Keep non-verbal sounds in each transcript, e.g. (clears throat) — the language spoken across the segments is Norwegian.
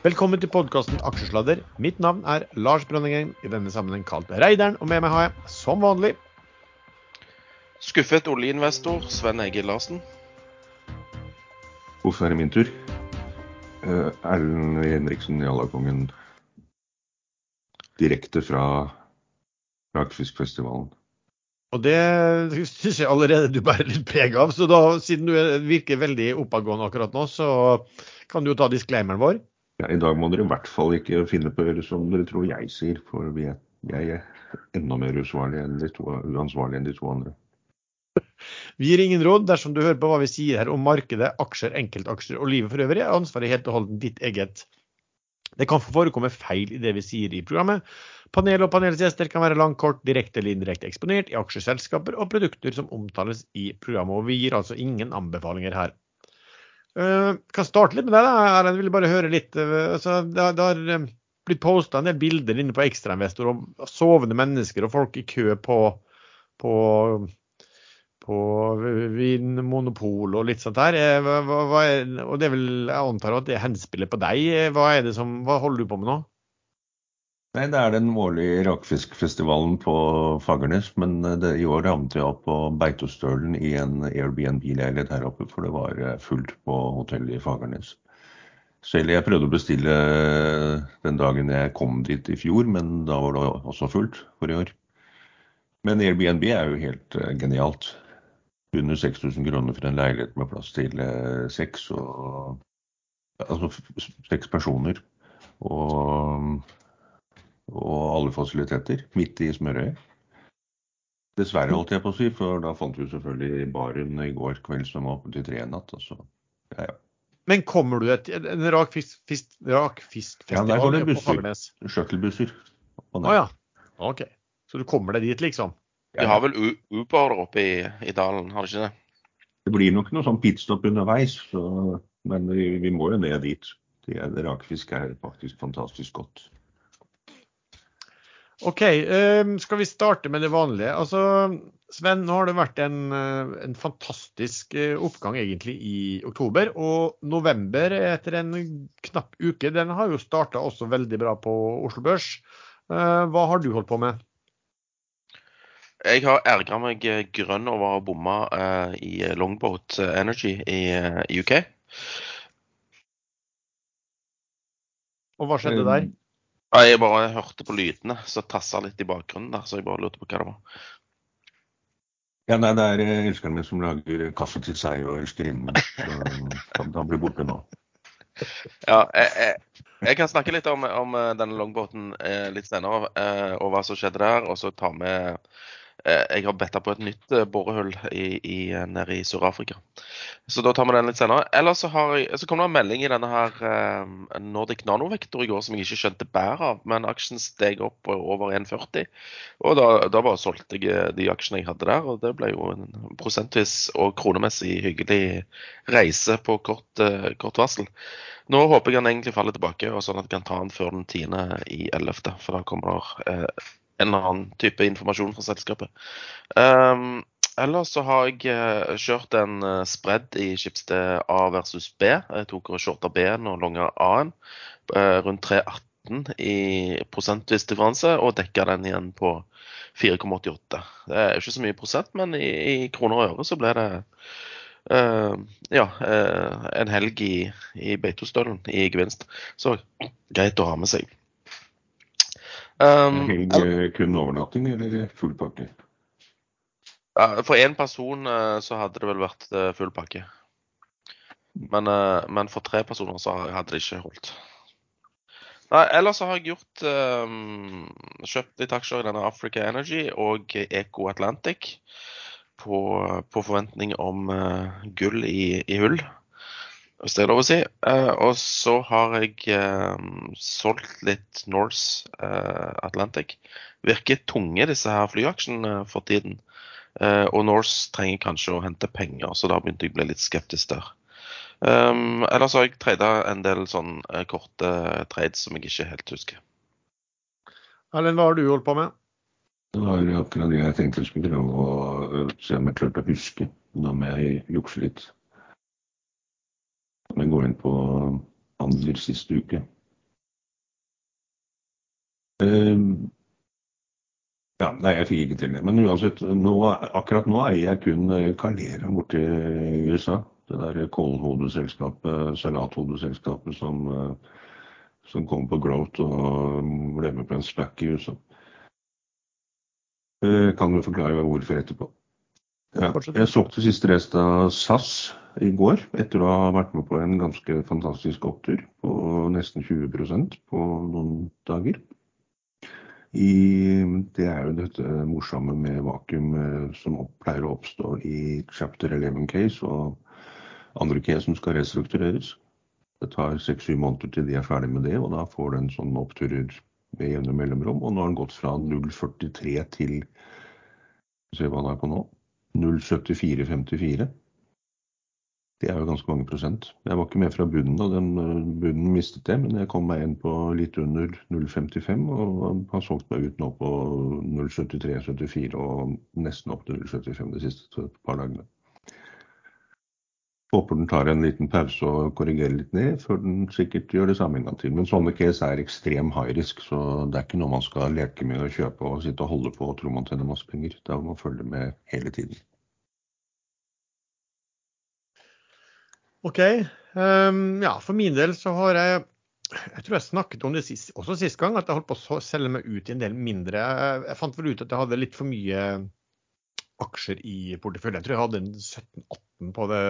Velkommen til podkasten Aksjesladder. Mitt navn er Lars Brønningen, i denne sammenheng kalt Reideren. Og med meg har jeg, som vanlig Skuffet oljeinvestor Sven Egil Larsen. Hvorfor er det min tur? Uh, Erlend Henriksen, Jallakongen. Direkte fra Rakfiskfestivalen. Og det syns jeg allerede du bærer litt preg av. Så da, siden du virker veldig oppadgående akkurat nå, så kan du jo ta disclaimeren vår. Ja, I dag må dere i hvert fall ikke finne på å gjøre som dere tror jeg sier, for jeg er enda mer enn de to, uansvarlig enn de to andre. Vi gir ingen råd dersom du hører på hva vi sier her om markedet, aksjer, enkeltaksjer og livet for øvrig. Ansvaret helt og holdent ditt eget. Det kan forekomme feil i det vi sier i programmet. Panel og panelets gjester kan være langkort, direkte eller indirekte eksponert i aksjeselskaper og produkter som omtales i programmet. Og vi gir altså ingen anbefalinger her. Uh, kan starte litt med deg, da. Jeg vil bare høre litt. Uh, altså, det, det, har uh, blitt posta en del bilder inne på Ekstrainvestor om sovende mennesker og folk i kø på, på, på Vinmonopol og litt sånt her. Hva, hva er, og det vel, Jeg antar at det henspiller på deg. Hva, er det som, hva holder du på med nå? Nei, Det er den årlige rakfiskfestivalen på Fagernes. Men eh, det, i år havnet jeg opp på Beitostølen i en Airbnb-leilighet her oppe, for det var eh, fullt på hotellet i Fagernes. Selv jeg prøvde å bestille eh, den dagen jeg kom dit i fjor, men da var det også fullt for i år. Men Airbnb er jo helt genialt. Under 6000 kroner for en leilighet med plass til seks, og, altså seks personer. Og og alle fasiliteter midt i smørøyet. Dessverre, holdt jeg på å si, for da fant vi selvfølgelig baren i går kveld som var oppe til tre i natt. Altså. Ja, ja. Men kommer du til en rakfiskfestival rak ja, der går det busser. Shuttlebusser. Å oh, ja. OK. Så du kommer deg dit, liksom? De har vel Uber oppe i, i dalen, har de ikke det? Det blir nok noe sånn pitstop underveis, så, men vi, vi, må jo ned dit. Det, rakfisk er faktisk fantastisk godt. OK, ehm, skal vi starte med det vanlige. Altså, Sven, nå har det vært en, eh, en, fantastisk eh, oppgang egentlig i oktober. Og november, etter en knapp uke, den har jo starta også veldig bra på Oslo Børs. Eh, hva har du holdt på med? Jeg har ergra meg grønn over å ha bomma i Longboat Energy i uh, UK. Og hva skjedde der? Jeg bare hørte på lydene, så tassa litt i bakgrunnen der. Så jeg bare lurte på hva det var. Ja, nei, Det er eh, elskeren min som lager kaffe til seg og elskerinnen. Han blir borte nå. Ja, jeg, jeg, jeg, kan snakke litt om, om eh, denne longbåten eh, litt senere, eh, og hva som skjedde der. Og så ta med jeg har betta på et nytt eh, borehull i, i, eh, nede i Sør-Afrika. Så da tar vi den litt senere. Ellers så, har jeg, så kom det en melding i denne her Nordic Nanovektor i går som jeg ikke skjønte bæret av, men aksjen steg opp over 1,40. Og da, da, bare solgte jeg de aksjene jeg hadde der, og det ble jo en prosentvis og kronemessig hyggelig reise på kort, kort varsel. Nå håper jeg han egentlig faller tilbake, og sånn at jeg kan ta den før den 10. i 11., for da kommer det uh, en eller annen type informasjon fra selskapet. Um, ellers så har jeg uh, kjørt en uh, spread i skipssted A versus B. Jeg tok og shorta B-en og longa A-en uh, rundt 3,18 i prosentvis differanse, og dekka den igjen på 4,88. Det er ikke så mye prosent, men i, i kroner og øre så ble det ja, en helg i, i Beitostølen i gevinst. Så greit å ha med seg. Um, Helg kun overnatting eller full pakke? For én person eh, så hadde det vel vært eh, full pakke. Men, eh, men, for tre personer så hadde det ikke holdt. Nei, ellers har jeg gjort um, kjøpt litt aksjer i denne Africa Energy og Eco Atlantic på, på forventning om uh, gull i, i hull hvis det er lov å si. Uh, og så har jeg uh, solgt litt Norse uh, Atlantic. Virker tunge, disse her flyaksjene for tiden. og Norse trenger kanskje å hente penger, så da begynte jeg å bli litt skeptisk der. Um, ellers har jeg trada en del sånn korte trades som jeg ikke helt husker. Erlend, hva har du holdt på med? Det var akkurat det jeg tenkte jeg skulle prøve å se om jeg klarte å huske. når må jeg jukse litt. Men gå inn på handler siste uke. Uh, ja, nei, jeg fikk ikke til det. Men uansett, nå, akkurat nå eier jeg kun Calera borti USA. Det der kålhodeselskapet, salathodeselskapet som, som kom på Growth og ble med på en stack i USA. Uh, kan du forklare hvorfor etterpå? Ja, jeg solgte siste rest av SAS i går, etter å ha vært med på en ganske fantastisk opptur på nesten 20% på noen dager. I, det er jo dette morsomme med vakuum som som pleier å oppstå i chapter 11 case og andre case som skal restruktureres. Det tar 6-7 måneder til de er ferdig med det, og da får du en sånn oppturer med jevne mellomrom. Og nå har den gått fra 0,43 til Se hva den er på nå. 0,7454. Det er jo ganske mange prosent. Jeg var ikke med fra bunnen, og den eh, bunnen mistet jeg. Men jeg kom meg inn på litt under 0,55 og har solgt meg ut nå på 0,73-74 og nesten opp til 0,75 de siste par dagene. Håper den tar en liten pause og korrigerer litt ned, før den sikkert gjør det samme en gang til. Men sånne case er ekstrem high risk, så det er ikke noe man skal leke med å kjøpe og sitte og holde på og tro man tjener masse penger. Da må man følge med hele tiden. OK. Um, ja, for min del så har jeg jeg tror jeg snakket om det sist, også sist gang, at jeg holdt på å selge meg ut i en del mindre. Jeg, jeg fant vel ut at jeg hadde litt for mye aksjer i porteføljen. Jeg tror jeg hadde 17-18 på det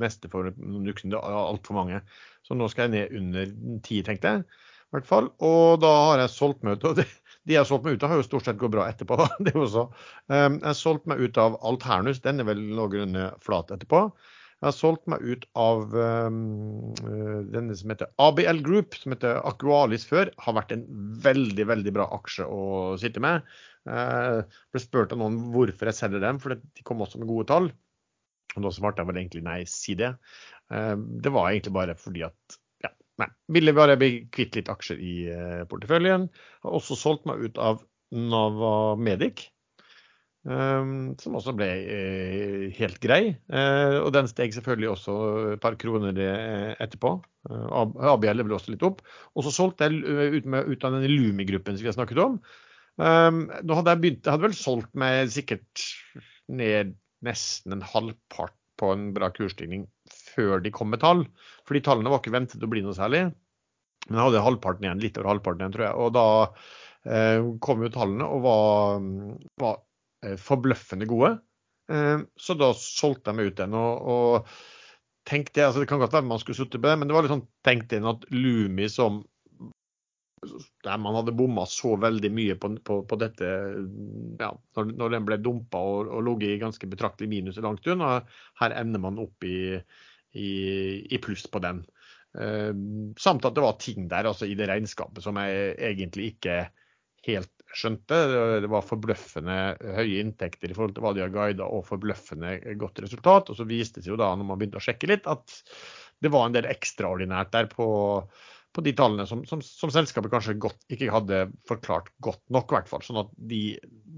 meste for noen uker siden. Altfor mange. Så nå skal jeg ned under 10, tenkte jeg. Hvert fall. Og da har jeg solgt meg ut. Og de jeg har solgt meg ut av, har jo stort sett gått bra etterpå. (laughs) Det også. Um, jeg har solgt meg ut av Alternus. Den er vel noenlunde flat etterpå. Jeg har solgt meg ut av um, denne som heter ABL Group, som heter Aqualis før. Har vært en veldig, veldig bra aksje å sitte med. Eh, ble spurt av noen hvorfor jeg selger dem, for de kom også med gode tall. Og da svarte jeg vel egentlig nei, si det. Uh, det var egentlig bare fordi at ja, nei, ville bare bli kvitt litt aksjer i uh, porteføljen. Har også solgt meg ut av Nava Medic. Um, som også ble uh, helt grei. Uh, og den steg selvfølgelig også et par kroner etterpå. Uh, ABL ble også litt opp. Og så solgte jeg ut, med, ut av den Lumi-gruppen som vi har snakket om. Um, nå hadde jeg begynt, jeg hadde vel solgt meg sikkert ned nesten en halvpart på en bra kursstigning før de kom med tall. For de tallene var ikke ventet å bli noe særlig. Men jeg hadde halvparten igjen, litt over halvparten igjen, tror jeg. Og da eh, kom jo tallene og var, var eh, forbløffende gode. Eh, så da solgte jeg meg ut den. Og, og tenkte, altså Det kan godt være man skulle sittet på det, men det var litt sånn, tenkt inn at Lumi som der man hadde bomma så veldig mye på, på, på dette ja, når, når, den ble dumpa og, og ligget i ganske betraktelig minus i langt unna. Her ender man opp i, i, i pluss på den. Uh, samt at det var ting der altså i det regnskapet som jeg egentlig ikke helt skjønte. Det var forbløffende høye inntekter i forhold til hva de har guida, og forbløffende godt resultat. Og så viste det seg jo da, når man begynte å sjekke litt, at det var en del ekstraordinært der på på de tallene som, som, som selskapet kanskje godt, ikke hadde forklart godt nok. I hvert fall. Sånn at de,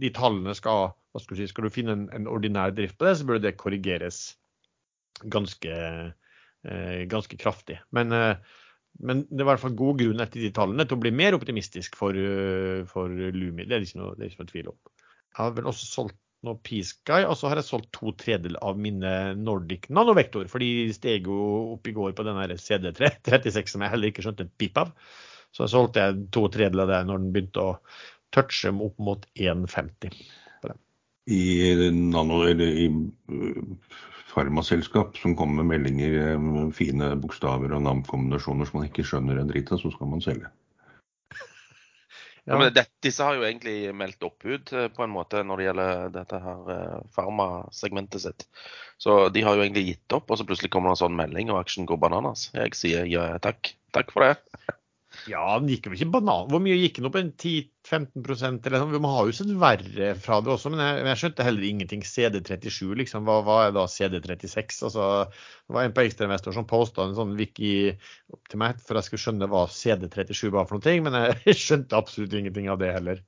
de tallene skal hva skal, du si, skal du finne en, en, ordinær drift på det, så burde det korrigeres ganske, eh, ganske kraftig. Men, eh, men, det er i hvert fall god grunn etter de tallene til å bli mer optimistisk for, uh, for Lumi. Det er ikke noe, det ikke noe tvil om. Jeg har vel også solgt noe Peace og så har jeg solgt to tredjedeler av mine Nordic Nanovektor. For de steg jo opp i går på den CD36 som jeg heller ikke skjønte en pip av. Så jeg solgte jeg to tredjedeler av det når den begynte å touche opp mot 1,50. I nano, eller i uh, farmaselskap som kommer med meldinger med um, fine bokstaver og navnkombinasjoner som man ikke skjønner en dritt av, så skal man selge. (laughs) Ja. men det, disse har jo egentlig meldt oppbud eh, på en måte når det gjelder dette her eh, farmasegmentet sitt. Så de har jo egentlig gitt opp, og så plutselig kommer det en sånn melding, og aksjen går bananas. Jeg sier ja takk. Takk for det. (laughs) Ja, den gikk jo ikke banan. Hvor mye gikk den opp? En 10-15% eller sånn? må ha jo sett verre fra det også, men jeg, jeg skjønte heller ingenting. CD37, liksom. Hva, hva er da CD36? Altså, det var en på Ekstrainvestor som posta en sånn wiki til meg for jeg skulle skjønne hva CD37 var for noe, men (laughs) jeg skjønte absolutt ingenting av det heller.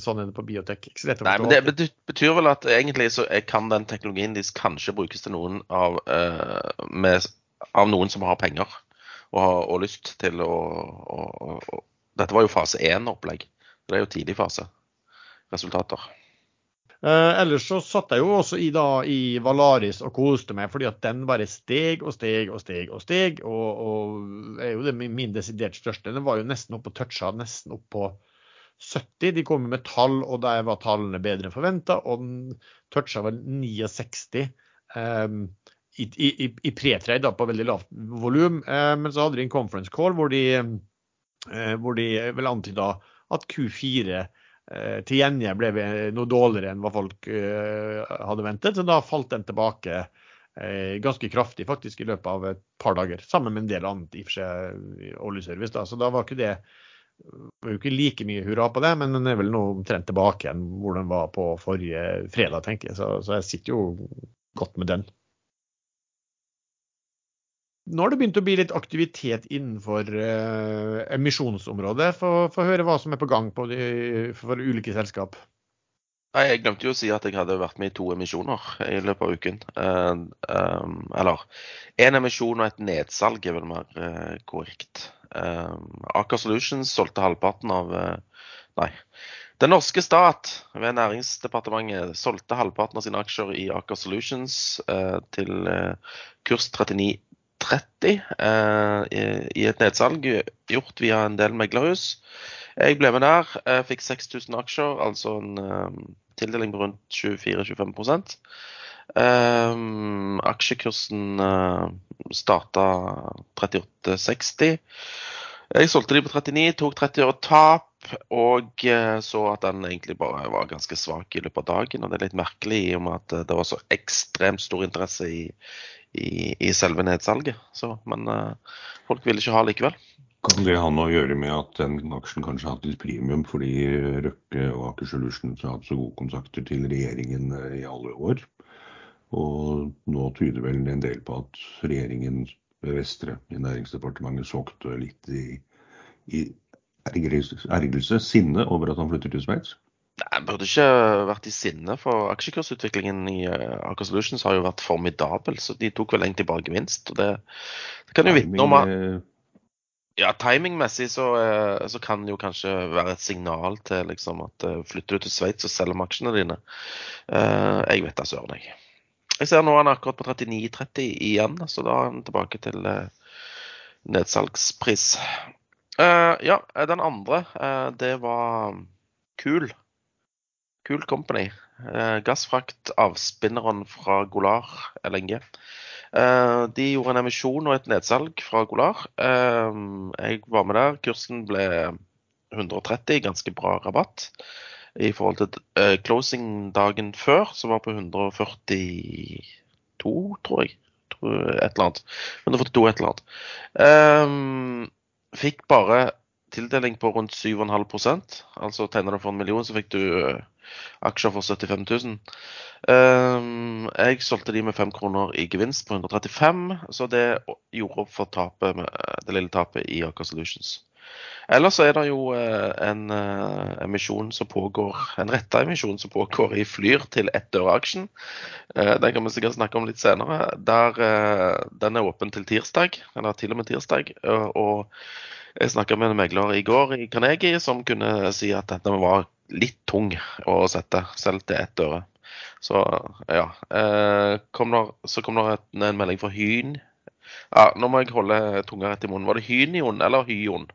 Sånn er det på biotek. Nei, men Det betyr vel at egentlig så kan den teknologien deres kanskje brukes til noen av, uh, med, av noen som har penger og, og lyst til å, å, Dette var jo fase én-opplegg. Det er jo tidlig fase. Resultater. Eh, ellers så satt jeg jo også i, da, i Valaris og koste meg, fordi at den bare steg og steg og steg og steg. Og, og er jo det min desidert største. Den var jo nesten oppe og toucha, nesten opp på 70. De kom med tall, og der var tallene bedre enn forventa. Og den toucha vel 69 um, i, i, i pre-trade på veldig lavt volum. Eh, men så hadde de en conference call hvor de, eh, hvor de vel antyda at Q4 Eh, til gjengjeld ble noe dårligere enn hva folk eh, hadde ventet, så da falt den tilbake eh, ganske kraftig faktisk i løpet av et par dager. Sammen med en del annet i og for seg oljeservice. Da. Så da var ikke det var jo ikke like mye hurra på det, men den er vel nå omtrent tilbake igjen hvor den var på forrige fredag, tenker jeg. Så, så jeg sitter jo godt med den. Nå har det begynt å bli litt aktivitet innenfor uh, emisjonsområdet. Få høre hva som er på gang på de, for ulike selskap. Nei, Jeg glemte jo å si at jeg hadde vært med i to emisjoner i løpet av uken. Uh, um, eller én emisjon og et nedsalg er vel mer uh, korrekt. Aker Solutions solgte halvparten av Nei. Den norske stat ved Næringsdepartementet solgte halvparten av sine aksjer i Aker Solutions til kurs 39 30 eh, i et nedsalg gjort via en del meglerhus. Jeg ble med der. Fikk 6000 aksjer, altså en um, tildeling på rundt 24-25 um, Aksjekursen uh, starta 38,60. Jeg solgte de på 39, tok 30 år tap, og så at den egentlig bare var ganske svak i løpet av dagen. Og det er litt merkelig i og med at det var så ekstremt stor interesse i, i, i selve nedsalget. Så, men uh, folk vil ikke ha likevel. Kan det ha noe å gjøre med at den aksjen kanskje har hatt litt premium fordi Røkke og Aker Solutions har hatt så gode kontakter til regjeringen eh, i alle år? Og nå tyder vel en del på at regjeringen Vestre i Næringsdepartementet solgte litt i, i ergrelse, sinne over at han flytter til Sveits? Jeg burde ikke vært i sinne, for aksjekursutviklingen i uh, Aker Solutions har jo vært formidabel. Så de tok vel egentlig bare gevinst. og Det, det kan jo vitne om at eh, ja, Timingmessig så, uh, så, kan det jo kanskje være et signal til liksom, at uh, flytter du til Sveits og selger aksjene dine. jeg vet da søren, jeg. Jeg ser nå han er akkurat på 39,30 igjen, så da er han tilbake til nedsalgspris. ja, den andre, det var Kul. Cool Company. Eh, gassfrakt avspinneren fra Golar LNG. Eh, de gjorde en emisjon og et nedsalg fra Golar. Eh, jeg var med der. Kursen ble 130, ganske bra rabatt i forhold til uh, closing dagen før, som var på 142, tror jeg. Et eller annet. 142 et eller annet. Um, fikk bare tildeling på rundt 7,5% Altså tegner du for en million, så fikk du aksjer for 75 000. Um, jeg solgte de med fem kroner i gevinst på 135, så det gjorde opp for tapet, det lille tapet i Aker Solutions. Ellers er det jo uh, en uh, emisjon som pågår, en retta emisjon som pågår i Flyr til ett øre aksjen. Uh, den kan vi sikkert snakke om litt senere. Der, den er åpen til tirsdag, eller til og med tirsdag. og jeg snakka med en megler i går i Carnegie som kunne si at dette var litt tung å sette, selv til ett øre. Så ja. Eh, kom der, så kom det en melding fra Hyn. Ja, nå må jeg holde tunga rett i munnen. Var det Hynion eller Hyon?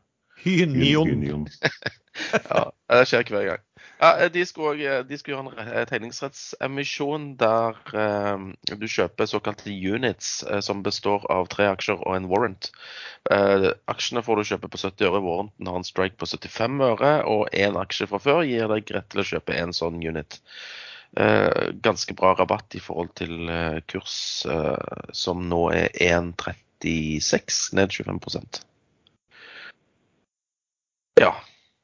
Hynion. (laughs) ja, det skjer hver gang. Ja, eh, de skulle, eh, de skulle gjøre en eh, tegningsrettsemisjon der eh, du kjøper såkalte units, eh, som består av tre aksjer og en warrant. Eh, aksjene får du kjøpe på 70 øre, warranten har en strike på 75 øre, og én aksje fra før gir deg rett til å kjøpe en sånn unit. ganske bra rabatt i forhold til kurs som nå er 1,36, ned 25% Ja,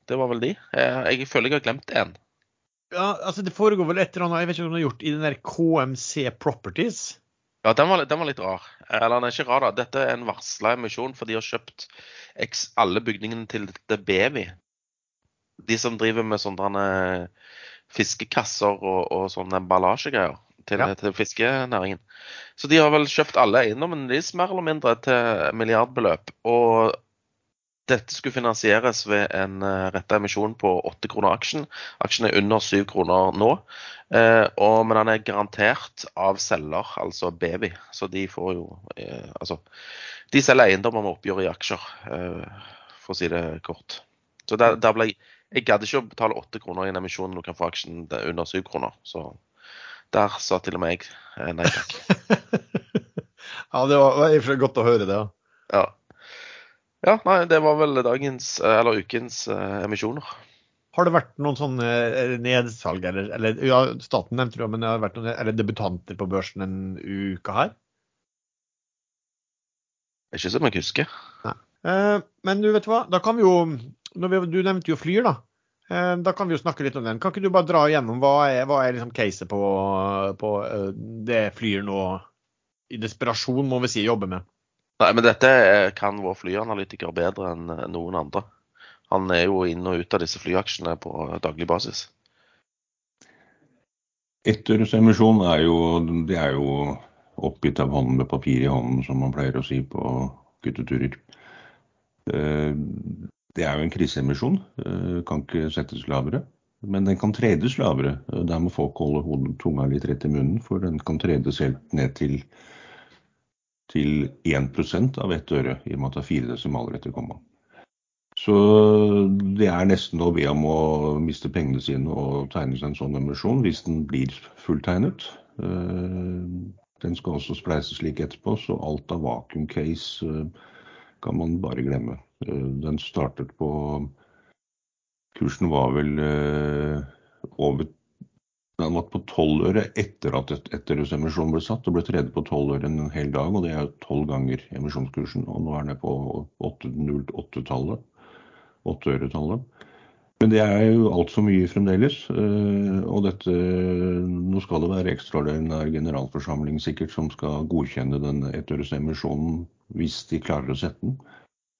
det var vel de. Eh, jeg føler jeg har glemt en. Ja, altså Det foregår vel et eller annet, jeg vet ikke om du har gjort, i den der KMC Properties? Ja, den var, den var, litt rar. Eller den er ikke rar, da. Dette er en varsla emisjon, for de har kjøpt alle bygningene til dette Bevi. De som driver med sånne fiskekasser og, og sånne emballasjegreier til, ja. til, fiskenæringen. Så de har vel kjøpt alle eiendommene deres mer eller mindre til milliardbeløp. Og dette skulle finansieres ved en uh, retta emisjon på 8 kroner aksjen. Aksjen er under 7 kroner nå, og, men den er garantert av selger, altså Bevi. Så de får jo uh, Altså, de selger eiendommer med oppgjør i aksjer, for å si det kort. Så der, der ble jeg Jeg gadd ikke å betale 8 kroner i en emisjon når du kan få aksjen under 7 kroner. Så der sa til og med jeg nei takk. (laughs) ja, det var godt å høre det. Ja. Ja, nei, det var vel dagens, eller ukens uh, emisjoner. Har det vært noen sånne eh, nedsalg, eller, eller ja, staten nevnte det, men det har vært noen eller debutanter på børsen en uke her? Ikke som jeg husker. Eh, men du vet hva, da kan vi jo vi, Du nevnte jo Flyr, da. Eh, da kan vi jo snakke litt om den. Kan ikke du bare dra igjennom hva er, hva er liksom caset på, på eh, det Flyr nå i desperasjon, må vi si, jobber med? Nei, men dette kan vår flyanalytiker bedre enn noen andre. Han er jo inn og ut av disse flyaksjene på daglig basis. Ettøresemisjon er jo, det er jo oppgitt av hånden med papir i hånden, som man pleier å si på gutteturer. Eh, det er jo en kriseemisjon, eh, kan ikke settes lavere. Men den kan tredes lavere. Der må folk holde tunga litt rett i munnen, for den kan tredes helt ned til til 1% av ett øre, i og med at det er fire desimaler etter komma. Så det er nesten å be om å miste pengene sine og tegne seg en sånn emisjon hvis den blir fulltegnet. Eh, den skal også spleises slik etterpå, så alt av vakuum-case eh, kan man bare glemme. Eh, den startet på Kursen var vel over den var på 12 øre etter at etterhusemisjonen ble satt, og ble tredje på 12 øre en hel dag. og Det er tolv ganger emisjonskursen. og Nå er den på 8,08-tallet. 8-øretallet. Men det er jo altfor mye fremdeles. Eh, og dette, nå skal det være ekstraordinær generalforsamling sikkert som skal godkjenne den ettøresemisjonen hvis de klarer å sette den.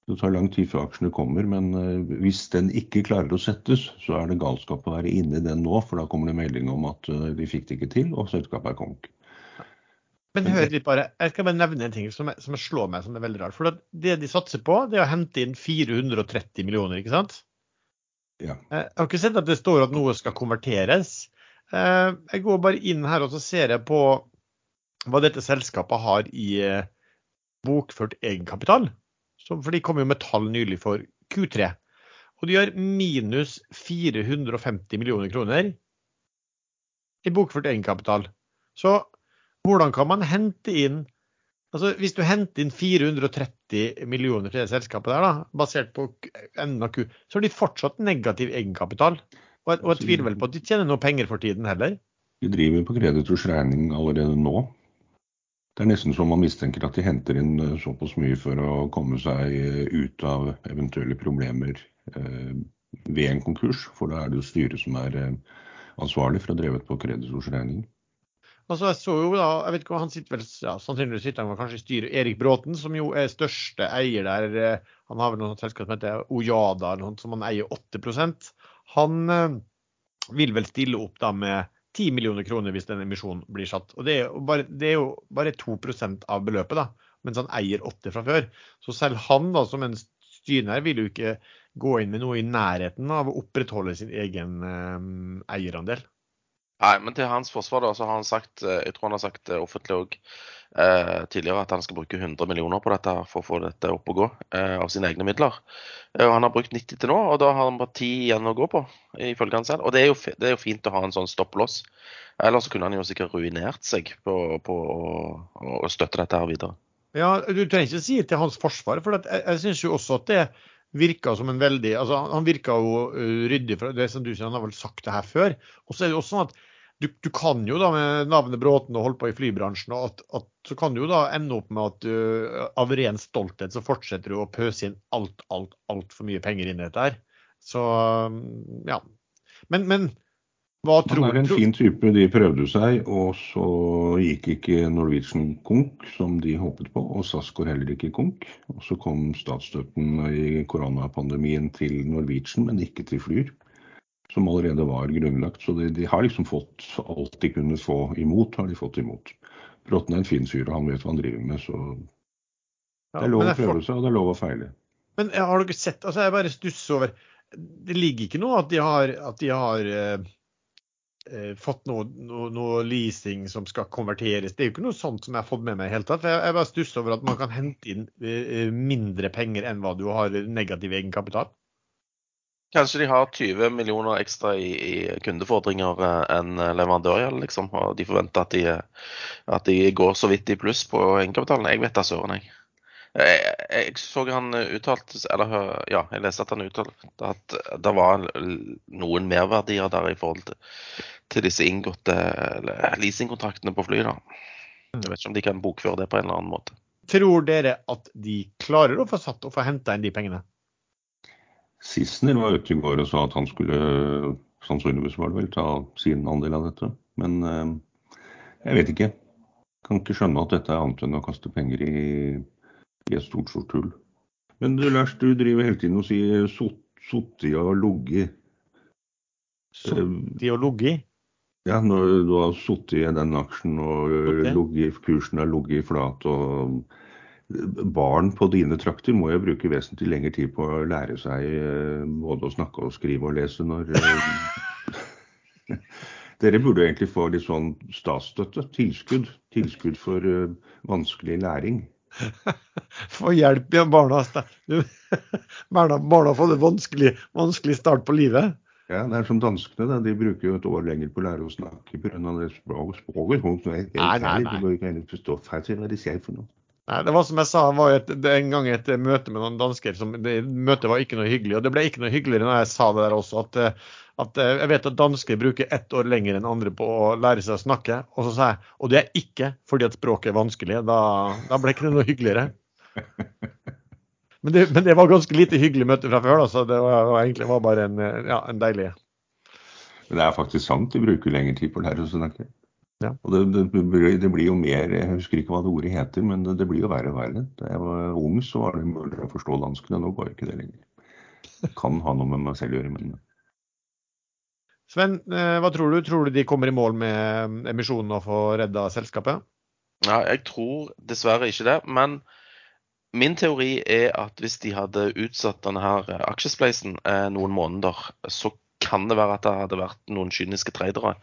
Det tar lang tid før aksjene kommer, men eh, hvis den ikke klarer å settes, så er det galskap å være inne i den nå, for da kommer det melding om at vi de fikk det ikke til, og selskapet er konk. Men hør litt bare, Jeg skal bare nevne en ting som, som slår meg som er veldig rart. For Det de satser på, det er å hente inn 430 millioner, ikke sant? Ja. Eh, jeg har ikke sett at det står at noe skal konverteres. Jeg går bare inn her og så ser jeg på hva dette selskapet har i bokført egenkapital for de kom jo med tall nylig for Q3. Og de har minus 450 millioner kroner i bokført egenkapital. Så hvordan kan man hente inn altså Hvis du henter inn 430 millioner til det selskapet der, da, basert på enden av Q, så har de fortsatt negativ egenkapital. Og jeg, og jeg tviler vel på at de tjener noe penger for tiden heller. De driver på kreditors regning allerede nå. Det er nesten som man mistenker at de henter inn eh, såpass mye for å komme seg eh, ut av eventuelle problemer eh, ved en konkurs. For da er det jo styret som er ansvarlig for å ha drevet på kreditors regning. Altså, jeg så jo da, jeg vet ikke hva han sitter vel, ja, Sannsynligvis sitter han kanskje i styret. Erik Bråten, som jo er største eier der. Han har vel noe selskap som heter Ojada, som han eier 8% Han vil vel stille opp da med 10 millioner kroner hvis den emisjonen blir satt. Og Det er jo bare, er jo bare 2% av beløpet, da, mens han eier 8 fra før. Så selv han da, som en styrer vil jo ikke gå inn med noe i nærheten av å opprettholde sin egen eh, eierandel. Nei, men til hans forsvar da, så har han sagt, eh, jeg tror han har sagt eh, offentlig òg tidligere at han skal bruke 100 millioner på dette for å få dette opp og gå eh, av sine egne midler. Eh, og Han har brukt 90 til nå, og da har han bare 10 igjen å gå på, ifølge han selv. Og det er, jo, det er jo fint å ha en sånn stopplås. Ellers kunne han jo sikkert ruinert seg på, på å, å støtte dette her videre. Ja, Du trenger ikke si til hans forsvar, for jeg, jeg syns jo også at det virka som en veldig altså Han virka jo ryddig, for det som du sier, han har vel sagt det her før. Og så er det jo også sånn at du, du, kan jo da med navnet Bråten og holdt på i flybransjen, og at, at, så kan du jo da ende opp med at du, av ren stolthet så fortsetter du å pøse inn alt, alt, altfor mye penger inn i dette her. Så ja. Men, men hva tror du? Han er en fin type. De prøvde seg, og så gikk ikke Norwegian konk som de håpet på. Og SAS går heller ikke konk. Og så kom statsstøtten i koronapandemien til Norwegian, men ikke til Flyr som allerede var grunnlagt. Så de, de, har liksom fått alt de kunne få imot, har de fått imot. Bråten er en fin fyr, og han vet hva han driver med, så det er lov å prøve seg, og det er lov å feile. Men eh, har dere sett altså Jeg bare stusser over Det ligger ikke noe at de har, at de har eh, eh, fått noe, noe, noe, leasing som skal konverteres. Det er jo ikke noe sånt som jeg har fått med meg i hele tatt. Jeg, jeg bare stusser over at man kan hente inn eh, mindre penger enn hva du har negativ egenkapital. Kanskje de har 20 millioner ekstra i, i kundefordringer eh, enn leverandørgjeld, liksom. Og de forventer at de, at de går så vidt i pluss på egenkapitalen. Jeg vet da søren, jeg. Jeg, jeg, så han uttalte Eller ja, jeg leste at han uttalte at det var noen merverdier der i forhold til, til disse inngåtte leasingkontraktene på fly. da. Jeg vet ikke om de kan bokføre det på en eller annen måte. Tror dere at de klarer å få satt og få henta inn de pengene? Sissener var ute i går og sa at han skulle sannsynligvis var det vel, ta sin andel av dette. Men eh, jeg vet ikke. Kan ikke skjønne at dette er annet enn å kaste penger i i et stort, stort hull. Men du Lars, du driver hele tiden og sier sotti og ligget. Sotti og ligget? Ja, når du har sittet i den aksjen og lugget, kursen har ligget flat. og Barn på dine trakter må jo bruke vesentlig lengre tid på å lære seg eh, både å snakke og skrive og lese når eh, (laughs) Dere burde egentlig få litt sånn statsstøtte, tilskudd. Tilskudd for uh, vanskelig læring. (laughs) Få hjelp igjen, barna. (laughs) barna. Barna får en vanskelig, vanskelig, start på livet. Ja, det er som danskene. Da. De bruker jo et år lenger på å lære å snakke pga. det språket. språket nei, nei, nei. De må ikke forstå hva de sier for noe. Nei, det var som jeg sa, det var et, en gang et møte med noen dansker. Som, det, møtet var ikke noe hyggelig. Og det ble ikke noe hyggeligere når jeg sa det der også. at at eh, jeg vet at dansker bruker ett år lenger enn andre på å lære seg å snakke. Og så sa jeg og det er ikke fordi at språket er vanskelig. Da, da ble ikke det noe hyggeligere. Men det, men det, var ganske lite hyggelig møte fra før, da, så det var, var egentlig var bare en, ja, en, deilig Men det er faktisk sant, de bruker lengre tid på å lære å snakke. Ja. Og det, det, det, blir jo mer Jeg husker ikke hva det ordet heter, men det, blir jo verre og verre. Da jeg var ung, så var det mulig å forstå danskene. Nå går ikke det lenger. Kan ha noe med meg selv å gjøre, men Sven, eh, hva tror du? Tror du de kommer i mål med emisjonen og får redda selskapet? Ja, jeg tror dessverre ikke det. Men min teori er at hvis de hadde utsatt denne her aksjespleisen eh, noen måneder, så kan det være at det hadde vært noen kyniske tradere,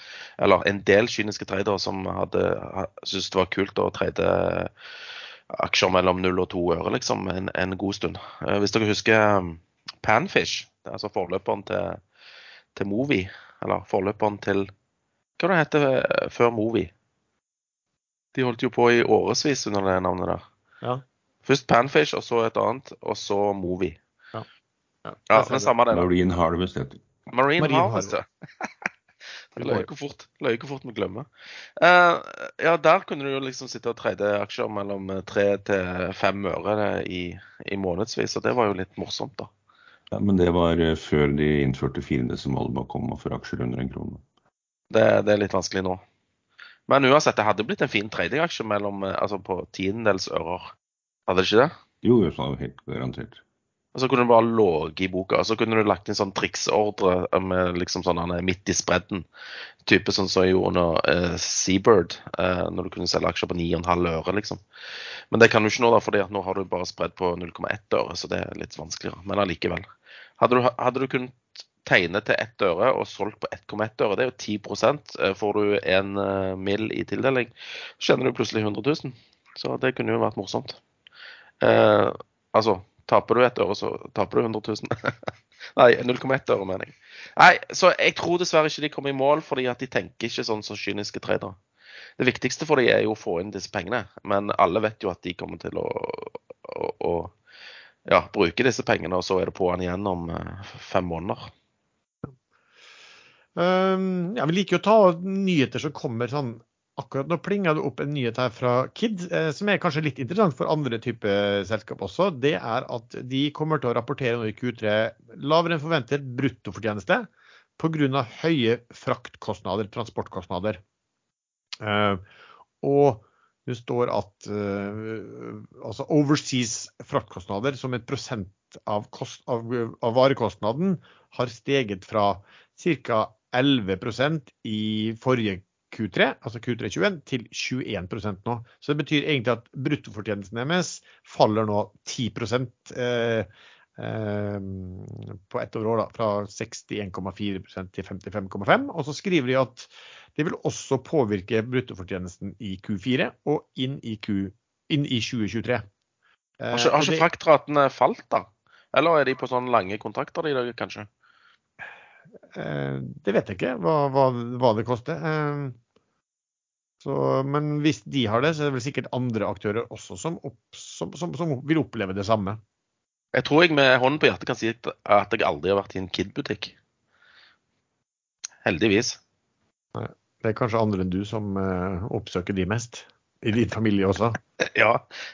eller en del kyniske tradere som hadde syntes det var kult å trade aksjer mellom 0 og 2 øre liksom, en, en god stund. Eh, hvis dere husker Panfish, det er altså forløperen til, til Movi, eller forløperen til Hva det heter det eh, før Movi? De holdt jo på i årevis under det navnet der. Ja. Først Panfish, og så et annet, og så Movi. Ja. Ja, ja men samme det. Marine Harvest heter det. Marine, Marine Harvest, ja. (laughs) Løy hvor fort, fort vi glemmer. Uh, ja, der kunne du jo liksom sitte og trade aksjer mellom tre til fem øre i, i månedsvis, og det var jo litt morsomt, da. Ja, Men det var eh, før de innførte fiendesimalet bak komma for aksjer under en krone. Det, det, er litt vanskelig nå. Men uansett, det hadde blitt en fin tradingaksje mellom, eh, altså på tiendedelsører. Hadde det ikke det? Jo, det helt garantert. Og så kunne du bare ligget i boka, og så kunne du lagt inn sånn triksordre med liksom sånn midt i spredden. Type sånn som jeg gjorde under uh, Seabird, uh, når du kunne selge aksjer på 9,5 øre, liksom. Men det kan du ikke nå, da, fordi at nå har du bare spredd på 0,1 øre, så det er litt vanskeligere. Men allikevel. Hadde du, hadde du kunnet tegne til ett øre og solgt på 1,1 øre, det er jo 10 eh, Får du en eh, mill i tildeling, så tjener du plutselig 100 000. Så det kunne jo vært morsomt. Eh, altså, taper du et øre, så taper du 100 000. (laughs) Nei, 0,1 øre, mener jeg. Nei, så jeg tror dessverre ikke de kommer i mål, fordi at de tenker ikke sånn som kyniske tradere. Det viktigste for dem er jo å få inn disse pengene, men alle vet jo at de kommer til å, å, å ja, bruke disse pengene, og så er det på'n igjen om eh, fem måneder. Um, ja, vi liker jo å ta nyheter som kommer sånn Akkurat nå plinger det opp en nyhet her fra Kid, eh, som er kanskje litt interessant for andre typer selskap også. Det er at de kommer til å rapportere nå i Q3 lavere enn forventet bruttofortjeneste pga. høye fraktkostnader, transportkostnader. Uh, og det står at altså overseas fraktkostnader som et prosent av, kost, av, av varekostnaden har steget fra ca. 11% i forrige Q3, altså Q321, til 21% nå. Så det betyr egentlig at bruttofortjenesten deres faller nå 10 eh, eh, på ett år, da, fra 61,4% til 55,5 Og så skriver de at det vil også påvirke bruttofortjenesten i Q4 og inn i, Q, inn i 2023. Eh, har ikke, har ikke fraktratene falt, da? Eller er de på sånne lange kontrakter, de da, kanskje? Eh, det vet jeg ikke, hva, hva, hva det koster. Eh, så, men hvis de har det, så er det vel sikkert andre aktører også som, opp, som, som, som vil oppleve det samme. Jeg tror jeg med hånden på hjertet kan si at jeg aldri har vært i en Kid-butikk. Heldigvis. Det er kanskje andre enn du som uh, oppsøker de mest? I din familie også? (laughs) ja,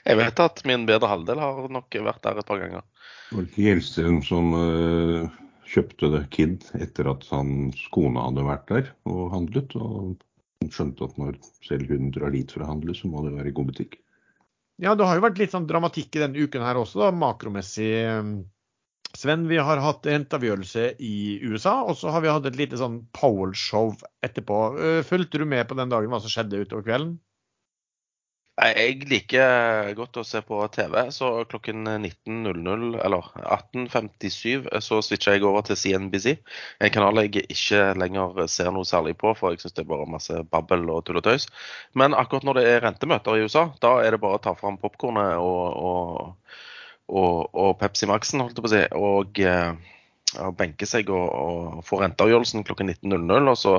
jeg vet at min bedre halvdel har nok vært der et par ganger. Var det ikke Gjelsten som uh, kjøpte det Kid etter at hans kone hadde vært der og handlet? Og skjønte at når selv hun drar dit for å handle, så må det være god butikk. Ja, det har jo vært litt sånn dramatikk i denne uken her også, da, makromessig. Sven, vi har hatt renteavgjørelse i USA, og så har vi hatt et lite sånn Powell-show etterpå. Øh, fulgte du med på den dagen hva som skjedde utover kvelden? Jeg liker godt å se på TV, så klokken 19.00 eller 18.57 så switcha jeg over til CNBC. En kanal jeg ikke lenger ser noe særlig på, for jeg syns det er bare masse babbel og tull og tøys. Men akkurat når det er rentemøter i USA, da er det bare å ta fram popkornet og, og, og, og, Pepsi Max-en, holdt jeg på å si, og, eh, benke seg og, og få renteavgjørelsen klokken 19.00. Og så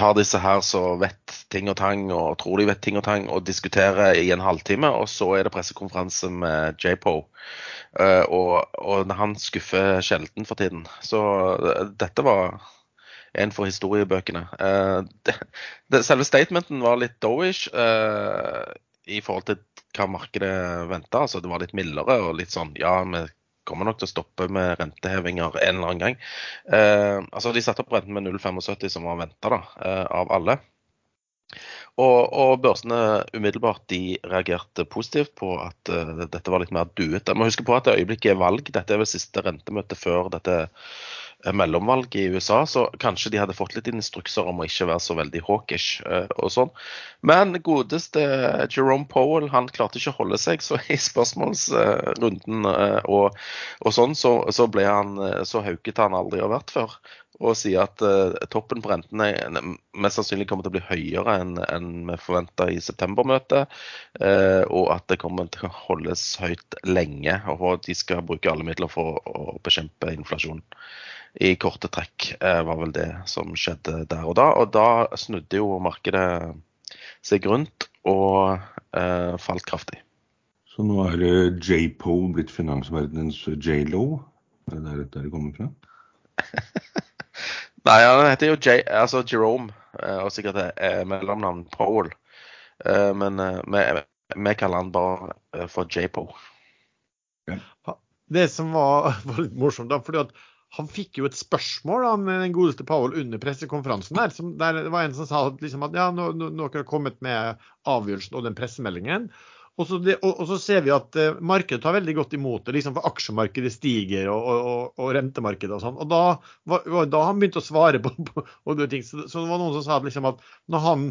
tar disse her som vet ting og tang og tror de vet ting og tang, og diskuterer i en halvtime. Og så er det pressekonferanse med JPO. Uh, og, og han skuffer sjelden for tiden. Så uh, dette var en for historiebøkene. Det, selve statementen var litt dowish i forhold til hva markedet venta. Altså, det var litt mildere og litt sånn ja, vi kommer nok til å stoppe med rentehevinger en eller annen gang. Eh, altså De satte opp renten med 0,75, som var venta eh, av alle. Og, og, børsene umiddelbart de reagerte positivt på at uh, dette var litt mer duete. Må huske på at det øyeblikket er valg. Dette er vel siste rentemøte før dette mellomvalg i USA, så kanskje de hadde fått litt instrukser om å ikke være så veldig hawkish uh, og sånn. Men godeste Jerome Powell han klarte ikke å holde seg, så i spørsmålsrunden uh, og, og, sånn, så, så, ble han så hauket han aldri har vært før. Og sier at toppen på rentene mest sannsynlig kommer til å bli høyere enn en vi forventa i septembermøtet, og at det kommer til å holdes høyt lenge. Og de skal bruke alle midler for å bekjempe inflasjonen i korte trekk, uh, var vel det som skjedde der og da. Og da snudde jo markedet seg rundt og eh, falt kraftig. Så nå er det JPO blitt finansverdenens J.Lo? Er det der dette kommer fra? (laughs) Nei, han heter jo J, altså Jerome, eh, og sikkert det er mellomnavn Powell. Eh, men vi kaller han bare for JPO. Det som var, (laughs) var litt morsomt, da, fordi at han fikk jo et spørsmål av den godeste Powell under pressekonferansen. der, som, der Det var en som sa liksom, at ja, nå, nå, nå har kommet med avgjørelsen og den pressemeldingen. Og så, det, og, og så ser vi at uh, markedet tar veldig godt imot det. liksom For aksjemarkedet stiger og, og, rentemarkedet og sånn. Og da, da han begynt å svare på, på og ting. Så, så, det var noen som sa at, liksom, at når han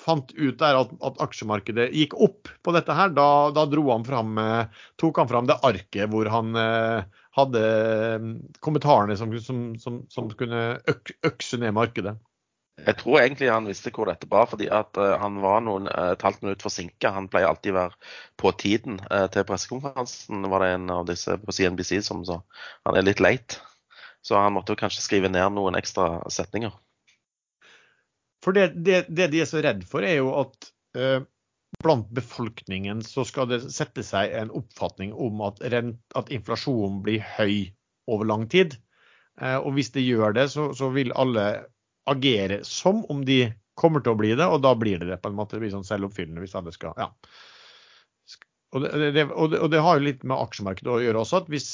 fant ut der at, at, aksjemarkedet gikk opp på dette her, da, da han fram, uh, tok han fram det arket hvor han uh, hadde mm, kommentarene som, som, som, som kunne øk, økse ned markedet. Jeg tror egentlig han visste hvor dette var, fordi at uh, han var noen uh, et halvt minutt forsinka. Han pleier alltid å være på tiden uh, til pressekonferansen, var det en av disse på CNBC som sa. Han er litt late. Så han måtte kanskje skrive ned noen ekstra setninger. For det, det, det de er så redd for, er jo at blant befolkningen så skal det sette seg en oppfatning om at, rent, at inflasjonen blir høy over lang tid. Eh, og hvis det gjør det, så, så, vil alle agere som om de kommer til å bli det, og da blir det det på en måte. Det blir sånn selvoppfyllende hvis alle skal ja. Og det, det, og, det, og det, har jo litt med aksjemarkedet å gjøre også. at hvis,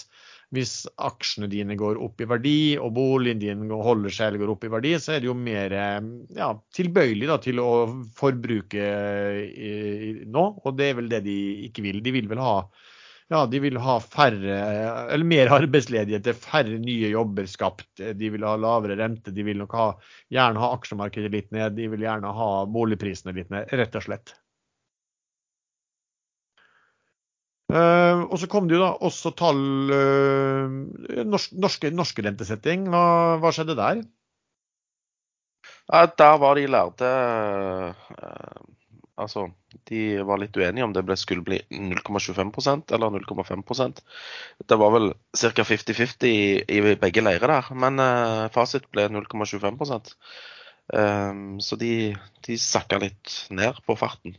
hvis aksjene dine går opp i verdi, og boligen din holder seg eller går opp i verdi, så er det jo mer ja, tilbøyelig da, til å forbruke i, i, nå. Og det er vel det de ikke vil. De vil vel ha ja, de vil ha færre, eller mer arbeidsledighet, færre nye jobber skapt. De vil ha lavere rente, de vil nok ha, gjerne ha aksjemarkedet litt ned, de vil gjerne ha boligprisene litt ned, rett og slett. Uh, og så kom det jo da også tall uh, norsk, norske, norske rentesetting. Hva, hva skjedde der? Ja, der var de lærde eh, Altså, de var litt uenige om det ble, skulle bli 0,25% eller 0,5% Det var vel ca. 50-50 i, i begge leirer der, men eh, fasit ble 0,25 um, Så de, de sakka litt ned på farten.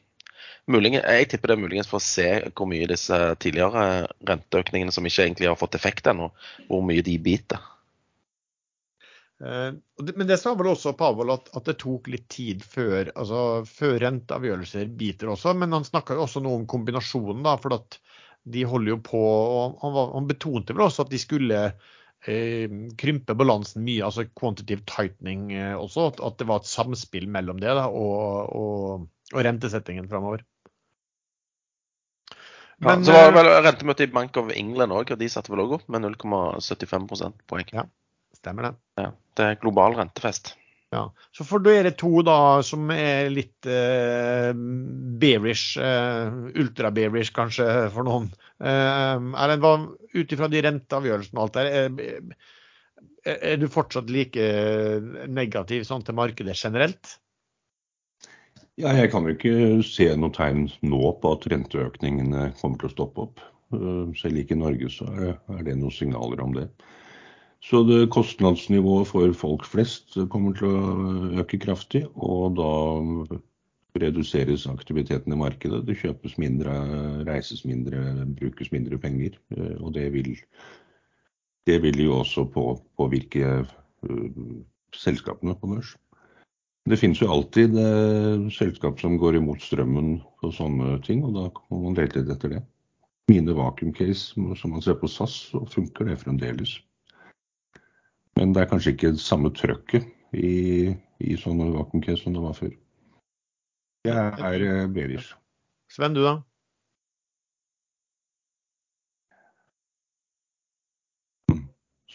Muligens, jeg tipper det er muligens for å se hvor mye disse tidligere renteøkningene som ikke egentlig har fått effekt ennå, hvor mye de biter. Eh, men det sa vel også Pavel at, at, det tok litt tid før, altså, før renteavgjørelser biter også. Men han snakka jo også noe om kombinasjonen, da, for at de holder jo på og han, var, han betonte vel også at de skulle eh, krympe balansen mye, altså quantitative tightening eh, også. At, at, det var et samspill mellom det da, og, og, og rentesettingen framover. Men, ja, så var det vel rentemøte i Bank of England òg, og de satte vel òg opp med 0,75 prosentpoeng. Ja, stemmer det. Ja, det er global rentefest. Ja, Så for dere to da som er litt eh, bearish, eh, ultra-bearish kanskje for noen, eh, Erlend, ut ifra de renteavgjørelsene og alt der, er, er du fortsatt like negativ sånn til markedet generelt? Ja, jeg kan jo ikke se noe tegn nå på at renteøkningene kommer til å stoppe opp. Eh, selv ikke i Norge så er det noen signaler om det. Så det kostnadsnivået for folk flest kommer til å øke kraftig. Og da reduseres aktiviteten i markedet. Det kjøpes mindre, reises mindre, brukes mindre penger. Eh, og det vil, det vil jo også på, påvirke uh, selskapene på børs. Det finnes jo alltid eh, selskap som går imot strømmen og sånne ting, og da må man lete etter det. Mine vakuumcase, som man ser på SAS, så funker det fremdeles. Men det er kanskje ikke det samme trøkket i, i sånne vakuumcase som det var før. Jeg er bevis. bearish. Sven, du da?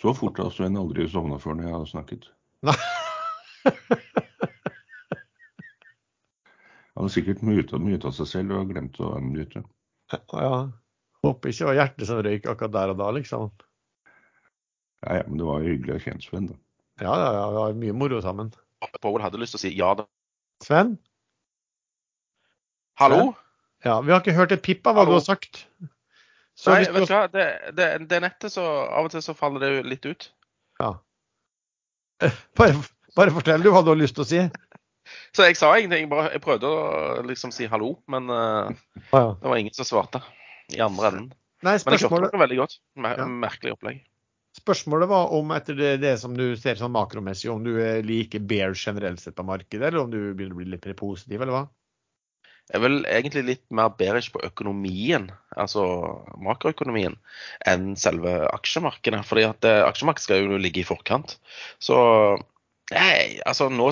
Så fort har Sven aldri sovna før når jeg har snakket. Nei. (laughs) Han har sikkert muta seg selv og glemt å unmute. Ja. Håper ikke det var hjertet som røyk akkurat der og da, liksom. Ja, ja, men det var jo hyggelig å kjenne Sven, da. Ja, ja, ja, vi har mye moro sammen. Pål hadde lyst til å si ja da. Sven? Hallo? Sven? Ja, Vi har ikke hørt et pip av hva Hallo? du har sagt. Så Nei, vet du hva, det, det, det nettet så Av og til så faller det litt ut. Ja. Bare, bare fortell du hva du har lyst til å si. Så jeg sa ingenting. Bare, jeg prøvde å liksom si hallo, men uh, ah, ja. det var ingen som svarte i andre enden. Nei, men jeg hørte det veldig godt. Mer ja. Merkelig opplegg. Spørsmålet var om etter det, det, som du ser sånn makromessig, om du er like bear generelt sett på markedet, eller om du begynner å bli litt mer positiv, eller hva? Jeg er vel egentlig litt mer bearish på økonomien, altså makroøkonomien, enn selve aksjemarkedet. fordi at eh, aksjemarkedet skal jo ligge i forkant. Så Nei, altså nå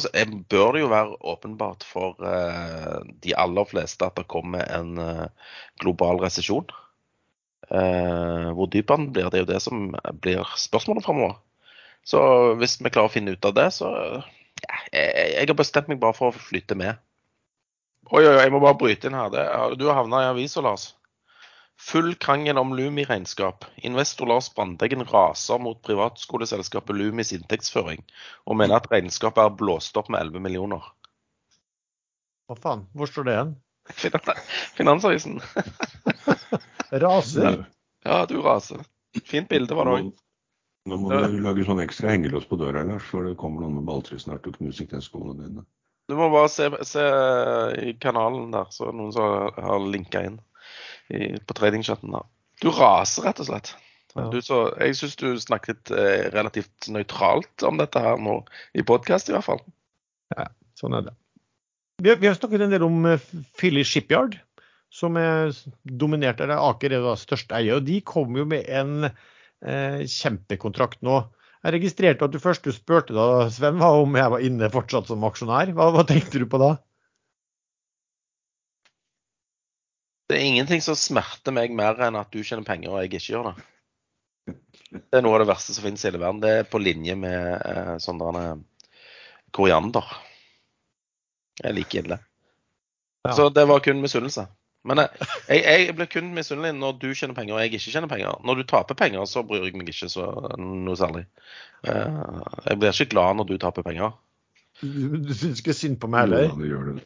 bør det jo være åpenbart for uh, de aller fleste at det kommer en uh, global resesjon. Uh, hvor dyp han blir, det er jo det som blir spørsmålet framover. Så hvis vi klarer å finne ut av det, så ja, jeg, jeg, har bestemt meg bare for å flytte med. Oi, oi, jeg må bare bryte inn her. Det, du har havna i avisa, Lars. Full krangel om Lumi-regnskap. Investor Lars Brandeggen raser mot privatskoleselskapet Lumis inntektsføring, og mener at regnskapet er blåst opp med 11 millioner. Hva faen? Hvor står det igjen? Finansavisen. (laughs) (laughs) raser? Ja, du raser. Fint bilde var det òg. Nå må du lage sånn ekstra hengelås på døra, Lars, for det kommer noen med balltre snart og knuser knærskoene dine. Du må bare se, se, i kanalen der, så er det noen som har linka inn i, på tradingchatten. da. Du raser, rett og slett. Ja. Du, så, jeg syns du snakket eh, relativt nøytralt om dette her nå, i podkast i hvert fall. Ja, sånn er det. Vi har, vi har snakket en del om uh, Philly Shipyard, som er dominert eller Aker er da største eier. og De kom jo med en eh, kjempekontrakt nå. Jeg registrerte at du først du spurte da, Sven, var om jeg var inne fortsatt som aksjonær. Hva, hva tenkte du på da? Det er ingenting som smerter meg mer enn at du tjener penger og jeg ikke gjør det. Det er noe av det verste som finnes i hele verden. Det er på linje med eh, sånne koriander. Jeg liker ille. Ja. Så det var kun misunnelse. Men eh, jeg, jeg blir kun misunnelig når du tjener penger og jeg ikke tjener penger. Når du taper penger, så bryr jeg meg ikke så noe særlig. Eh, Jeg blir ikke glad når du taper penger. Du, du syns ikke synd på meg heller? Ja, det gjør det.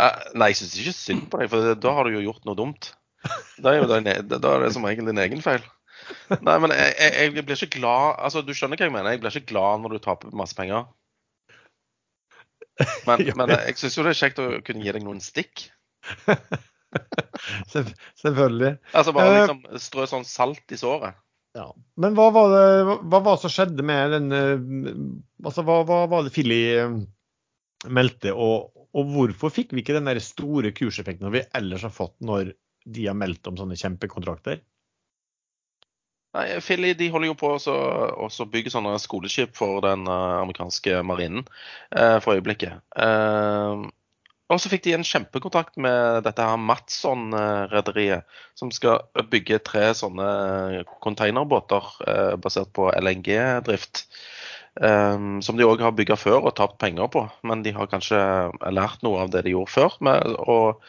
Eh, Nei, jeg syns ikke synd på deg, for da har du jo gjort noe dumt. Da er, jo din, e- da er det som regel din egen feil. Nei, men jeg, jeg, jeg blir ikke glad Altså, du skjønner hva jeg mener. Jeg blir ikke glad når du taper masse penger. Men, (laughs) men jeg syns jo det er kjekt å kunne gi deg noen stikk. (laughs) (laughs) Selv- Selvfølgelig. Altså bare Eh. liksom strø sånn salt i såret. Ja. Men hva var det hva var det som skjedde med den eh, Altså, hva, hva var det Philly eh, meldte, og, og hvorfor fikk vi ikke den der store kurseffekten vi ellers har fått når de har meldt om sånne kjempekontrakter? Nei, Philly de holder jo på å bygge sånne skoleskip for den amerikanske marinen eh, for øyeblikket. Eh, og så fikk de en kjempekontrakt med dette her Matson-rederiet, som skal bygge tre sånne containerbåter eh, basert på LNG-drift. Um, som de òg har bygga før og tapt penger på, men de har kanskje lært noe av det de gjorde før. Med, og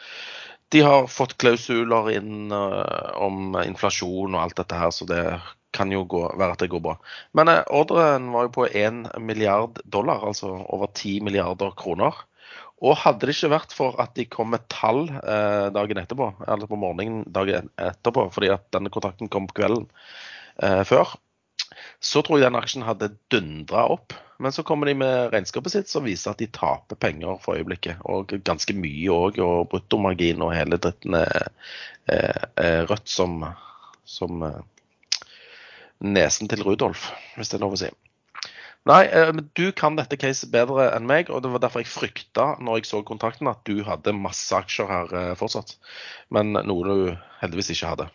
de har fått klausuler inn uh, om inflasjon og alt dette her, så det kan jo gå, være at det går bra. Men uh, ordren var jo på 1 milliard dollar, altså over 10 milliarder kroner. Og hadde det ikke vært for at de kom med tall eh, dagen etterpå, eller på morgenen dagen etterpå, fordi at denne kontrakten kom på kvelden eh, før, så tror jeg den aksjen hadde dundra opp. Men så kommer de med regnskapet sitt som viser at de taper penger for øyeblikket. Og ganske mye òg, og bruttomargin og hele dritten er, er, er rødt som, som eh, nesen til Rudolf, hvis det er lov å si. Nei, eh, men du kan dette caset bedre enn meg, og det var derfor jeg frykta når jeg så kontrakten at du hadde masse aksjer her eh, fortsatt. Men noe du heldigvis ikke hadde.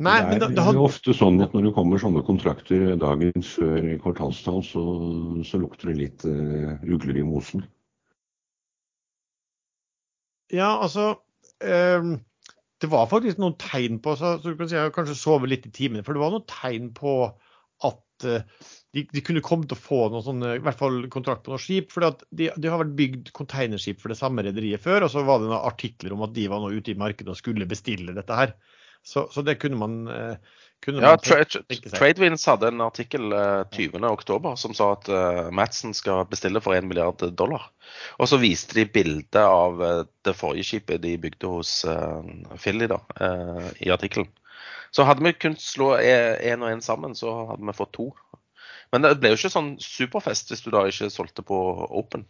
Nei, det men er det, det hadde, jo ofte sånn at når det kommer sånne kontrakter dagen før kvartalstall, så, så lukter det litt uh, ugler i mosen. Ja, altså um Det var faktisk noen tegn på så, så du kan si Jeg kanskje sovet litt i timene. For det var noen tegn på at de, de kunne kommet til å få noen sånne, i hvert fall kontrakt på noen skip. For de, de har vært bygd containerskip for det samme rederiet før. Og så var det noen artikler om at de var nå ute i markedet og skulle bestille dette her. Så, så det kunne man, eh, kunne Ja, man Tra tenke- tenke seg. Tradewinds hadde en artikkel eh, 20.10 som sa at uh, Madsen skal bestille for 1 milliard dollar. Og så viste de bilde av uh, det forrige skipet de bygde hos uh, Philly da, i artikkelen. Så hadde vi kunnet slå én og én sammen, så hadde vi fått to. Men det ble jo ikke sånn superfest hvis du da ikke solgte på Open.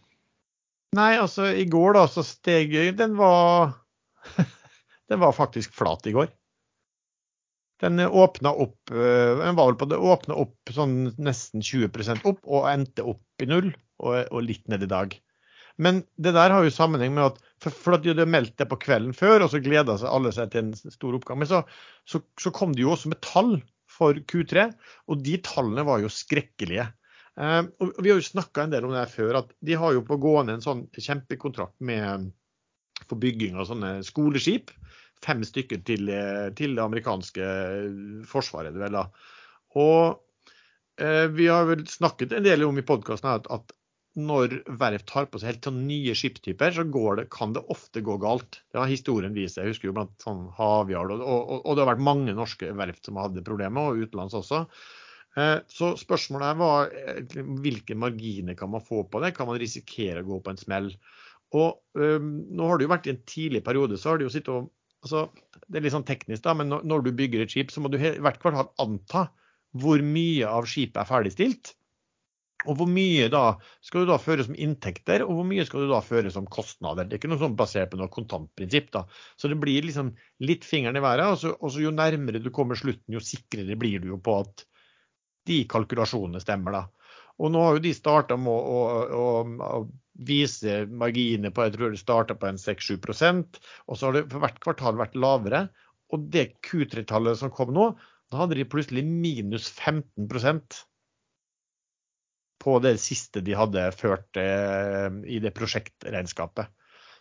Nei, altså i går da så steg Den var (laughs) Den var faktisk flat i går. Den åpna opp eh, Den var vel på det åpna opp sånn nesten 20% opp og endte opp i null og, og litt ned i dag. Men det der har jo sammenheng med at for, for at de hadde meldt det på kvelden før, og så gleda alle seg til en stor oppgang. Men så, så, så kom det jo også med tall for Q3, og de tallene var jo skrekkelige. Eh, og Vi har jo snakka en del om det her før, at de har jo på gående en sånn kjempekontrakt med, for bygging av sånne skoleskip. Fem stykker til, eh, til det amerikanske forsvaret. Vel, da. Og eh, vi har vel snakket en del om i podkasten at, at når verft tar på seg helt sånn nye skipstyper, så det, kan det ofte gå galt. Det har historien vist. Jeg husker jo blant sånn Havyard, og, og, og det har vært mange norske verft som hadde problemer, og utenlands også. Eh, Så spørsmålet her var eh, hvilke marginer kan man få på det? Kan man risikere å gå på en smell? Og øhm, Nå har det jo vært i en tidlig periode, så har det jo sittet og altså, Det er litt sånn teknisk, da, men når, når du bygger et skip, så må du i hvert fall anta hvor mye av skipet er ferdigstilt. Og hvor mye da skal du da føre som inntekter, og hvor mye skal du da føre som kostnader. Det er ikke noe sånn basert på noe kontantprinsipp. da. Så det blir liksom litt fingeren i været. Og så, og så jo nærmere du kommer slutten, jo sikrere blir du jo på at de kalkulasjonene stemmer. da. Og nå har jo de starta med å, å, å, å vise marginer på jeg tror det starta på en 6-7 og så har det for hvert kvartal vært lavere. Og det Q3-tallet som kom nå, da hadde de plutselig minus 15 på det siste de hadde ført eh, i det prosjektregnskapet.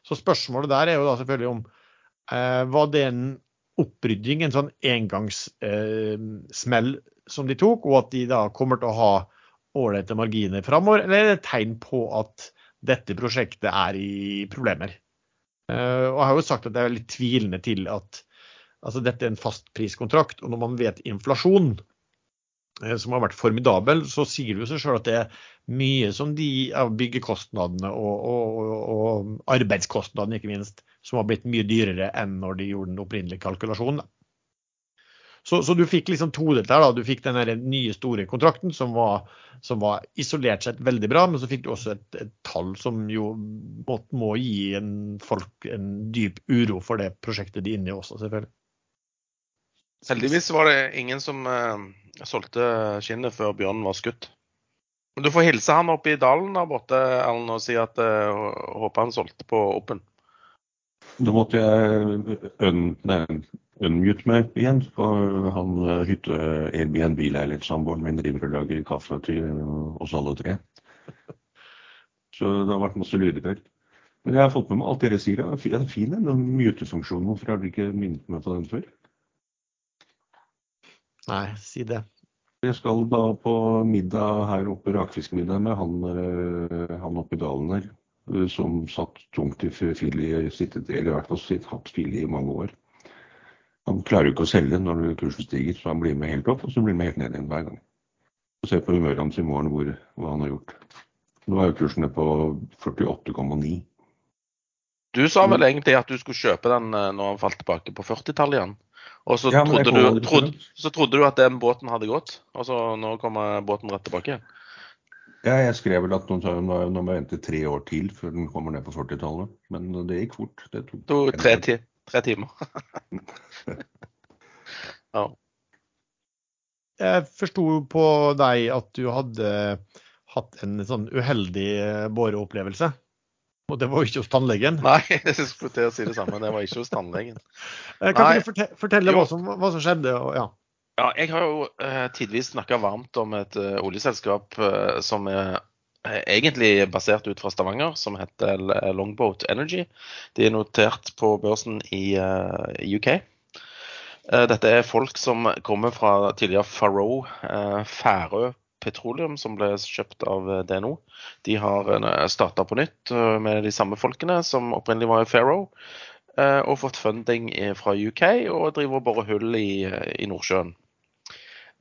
Så spørsmålet der er jo da selvfølgelig om eh, var det en opprydding, en sånn engangssmell eh, som de tok, og at de da kommer til å ha ålreite marginer framover, eller er det et tegn på at dette prosjektet er i problemer? Eh, og jeg har jo sagt at jeg er litt tvilende til at altså dette er en fastpriskontrakt. Og når man vet inflasjon, som har vært formidabel, så sier det jo seg sjøl at det er mye som de av byggekostnadene og, og, og, arbeidskostnadene, ikke minst, som har blitt mye dyrere enn når de gjorde den opprinnelige kalkulasjonen. Så, så, du fikk liksom todelt her. Du fikk den nye, store kontrakten som var, som var, isolert sett veldig bra, men så fikk du også et, et tall som jo må, må gi en folk en dyp uro for det prosjektet de er inne i også, selvfølgelig. Heldigvis var det ingen som uh, solgte skinnet før bjørnen var skutt. Du får hilse han oppe i dalen der borte Ellen, og si at uh, håper han solgte på Open. Da måtte jeg un unmute meg igjen, for han eh, hytte-Airbnb-leilighetssamboeren min driver og lager kaffe til oss alle tre. Så det har vært masse lyder Men jeg har fått med meg alt dere sier. Det er fin den mutefunksjonen. Hvorfor har dere ikke minnet meg på den før? Nei, si det. Jeg skal da på middag her oppe, rakfiskmiddag med han, eh, han oppe i dalen her. Eh, som satt tungt i fili, sittet, eller i hvert fall sitt, hatt fili i mange år. Han klarer jo ikke å selge når kursen stiger, så han blir med helt opp, og så blir han med helt ned igjen hver gang. Og Se på humøret hans i morgen hvor, hva han har gjort. Nå er jo kursen på 48,9. Du sa vel egentlig at du skulle kjøpe den eh, når han falt tilbake på 40-tallet igjen? Og så, ja, trodde du, trodde, så trodde du at den båten hadde gått, og så nå kommer båten rett tilbake? Ja, jeg skrev vel at nå, må jeg vente tre år til før den kommer ned på 40-tallet. Men det gikk fort. Det tok to, tre, ti, tre, timer. (laughs) ja. Jeg forsto på deg at du hadde hatt en sånn uheldig eh, båreopplevelse. Og det var jo ikke hos tannlegen? Nei, (laughs) jeg skulle til å si det samme. Det var ikke hos tannlegen. Eh, kan Nei. du fortelle hva som, hva som skjedde? Og, ja. Ja, jeg har jo eh, tidvis snakka varmt om et uh, oljeselskap uh, som er egentlig basert ut fra Stavanger, som heter Longboat Energy. De er notert på børsen i UK. dette er folk som kommer fra tidligere Faroe, Færø Petroleum, som ble kjøpt av DNO. De har uh, starta på nytt med de samme folkene som opprinnelig var i Faroe. og fått funding fra UK og driver og borer hull i, i Nordsjøen.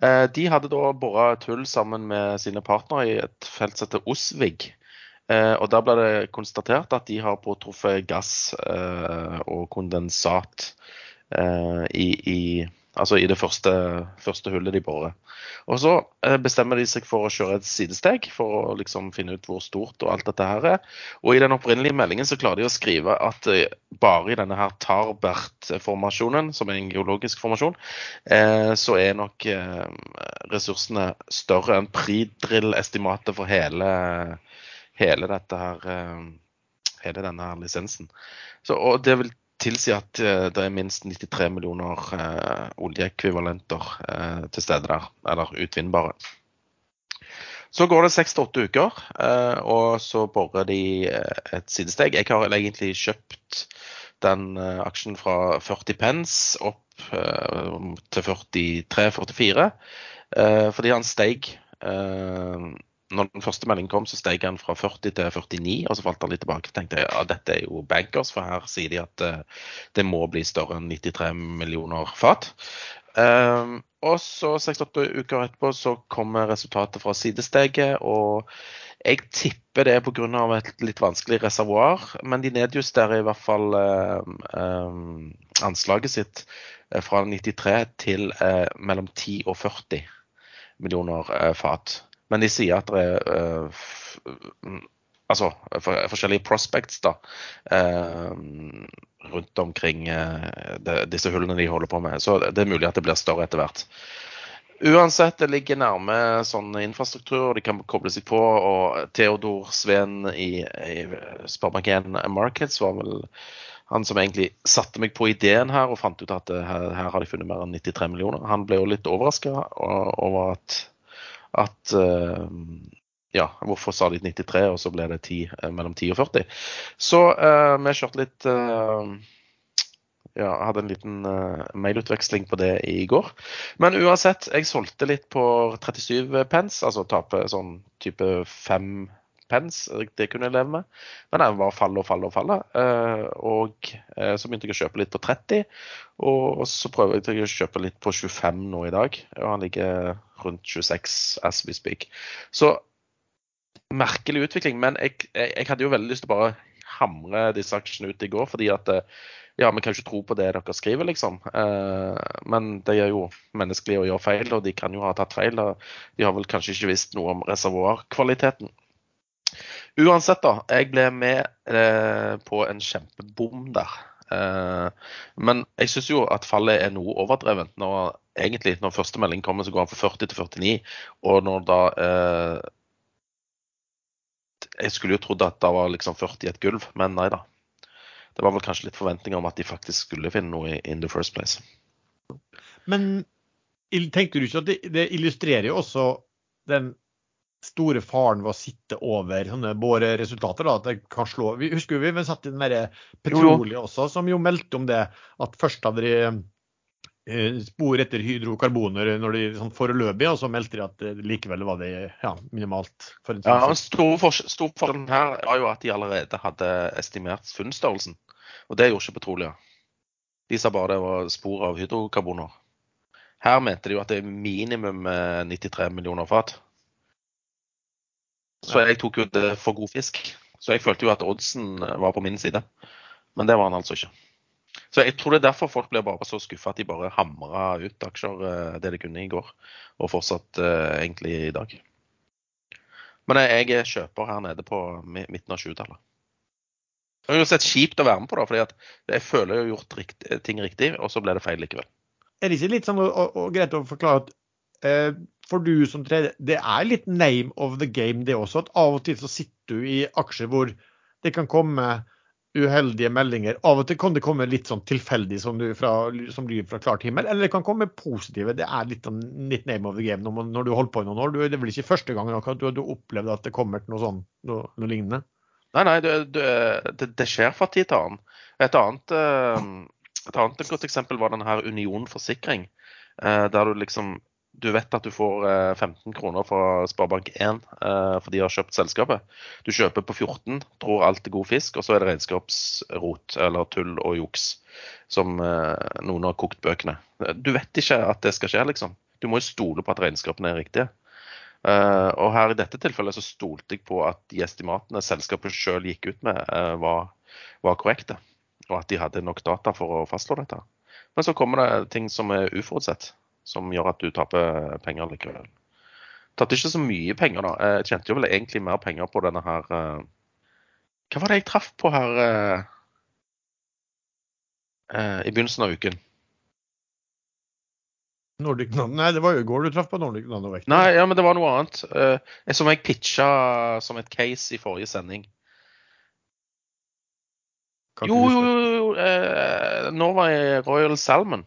Eh, de hadde da bora et hull sammen med sine partnere i et felt som heter Osvig. Eh, og Der ble det konstatert at de har påtruffet gass eh, og kondensat i, i Altså i det første, første hullet de borer. Og så eh, bestemmer de seg for å kjøre et sidesteg for å liksom finne ut hvor stort og alt dette her er. Og i den opprinnelige meldingen så klarer de å skrive at eh, bare i denne her Tarbert-formasjonen, som er en geologisk formasjon, eh, så er nok ressursene større enn pridrill-estimatet for hele, hele dette her hele denne her lisensen. Så, og det vil tilsier at eh, det er minst 93 millioner eh, oljeekvivalenter eh, til stede der, eller utvinnbare. Så går det seks til åtte uker, eh, og så borer de eh, et sidesteg. Jeg har egentlig kjøpt den eh, aksjen fra 40 pence opp til 43-44, fordi han steig når den første meldingen kom, så steg han fra 40 til 49, og så falt han litt tilbake. Så tenkte ja, dette er jo bankers, for her sier de at uh, det må bli større enn 93 millioner fat. Um, og så 68 uker etterpå så kommer resultatet fra sidesteget, og jeg tipper det er pga. et litt vanskelig reservoar, men de nedjusterer i hvert fall uh, anslaget sitt fra 93 til uh, mellom 10 og 40 millioner uh, fat. Men de sier at det er uh, altså, for, forskjellige prospects da, uh, rundt omkring uh, det, disse hullene de holder på med. Så det er mulig at det blir større etter hvert. Uansett, det ligger nærme sånn infrastruktur, og de kan koble seg på. Og Theodor Sveen i, i Sparebank1 Markets var vel han som egentlig satte meg på ideen her og fant ut at her, her har de funnet mer enn 93 millioner. Han ble jo litt overraska over at at uh, ja, hvorfor sa de 93, og så ble det 10, eh, mellom 10 og 40. Så uh, vi kjørte litt uh, ja, hadde en liten uh, mailutveksling på det i går. Men uansett, jeg solgte litt på 37 pence, altså tape sånn type 5 pence. Det kunne jeg leve med. Men den var falle og falle og falle. Eh, og eh, så begynte jeg å kjøpe litt på 30, og så prøver jeg å kjøpe litt på 25 nå i dag. Og han ligger rundt 26 as we speak. Så merkelig utvikling. Men jeg, jeg, hadde jo veldig lyst til å bare hamre disse aksjene ut i går, fordi at ja, vi kan ikke tro på det dere skriver, liksom. Eh, men det er jo menneskelig å gjøre feil, og de kan jo ha tatt feil. De har vel kanskje ikke visst noe om reservoarkvaliteten. Uansett, da. Jeg ble med eh, på en kjempebom der. Eh, men jeg syns jo at fallet er noe overdrevent. Når, egentlig, når første melding kommer, så går han fra 40 til 49. Og når da eh, Jeg skulle jo trodd at det var liksom 40 i et gulv, men nei da det var vel kanskje litt forventninger om at de faktisk skulle finne noe in the first place. Men tenker du ikke at det, det illustrerer jo også den store faren ved å sitte over sånne våre resultater. da, at det kan slå. Vi husker vi, vi satt i den der Petrolia også, som jo meldte om det. At først hadde de eh, spor etter hydrokarboner når de sånn foreløpig, og så meldte de at det likevel var det ja, minimalt. For en ja, men stor, stor forskjell her var jo at de allerede hadde estimert funnstørrelsen. Og det gjorde ikke Petrolia. De sa bare det var spor av hydrokarboner. Her mente de jo at det er minimum 93 eh, millioner fat. Så jeg tok jo det for god fisk. Så jeg følte jo at oddsen eh, var på min side. Men det var han altså ikke. Så jeg tror det er derfor folk blir bare så skuffa at de bare hamra ut aksjer eh, det de kunne i går, og fortsatt egentlig i dag. Men jeg er kjøper her nede på midten av 20-tallet. Det er uansett kjipt å være med på, da, fordi jeg føler jeg har gjort riktig, ting riktig, og så ble det feil likevel. Er det ikke litt sånn og, og, og greit å forklare at eh, for du som tredje, det er litt name of the game det også, at av og til så sitter du i aksjer hvor det kan komme uheldige meldinger. Av og til kan det komme litt sånn tilfeldig som, fra, som lyder fra klart himmel, eller det kan komme positive. Det er litt, sånn, litt name of the game når, man, når du holder på i noen år. Du, det er vel ikke første gang at du har opplevd at det kommer noe sånn, noe, noe lignende? Nei, nei, det, det, det skjer fra tid til annen. Et annet, eh, et annet godt eksempel var denne her Union forsikring. Eh, der du liksom du vet at du får 15 eh, kroner fra Sparebank1 fordi de har kjøpt selskapet. Du kjøper på 14, tror alt er god fisk, og så er det regnskapsrot eller tull og juks som noen har kokt bøkene. Du vet ikke at det skal skje, liksom. Du må jo stole på at regnskapene er riktige. Og her i dette tilfellet så stolte jeg på at de estimatene selskapet sjøl gikk ut med, var, var, korrekte. Og at de hadde nok data for å fastslå dette. Men så kommer det ting som er uforutsett, som gjør at du taper penger likevel. Tatt ikke så mye penger, da. Jeg tjente jo vel egentlig mer penger på denne her uh, Hva var det jeg traff på her i begynnelsen av uken? Nordic Nano Nei, det var jo i går du traff på Nordic Nanovekt. Nei, ja, men det var noe annet. Som jeg pitcha som et case i forrige sending. Jo, jo, jo. Var jeg Royal Salmon.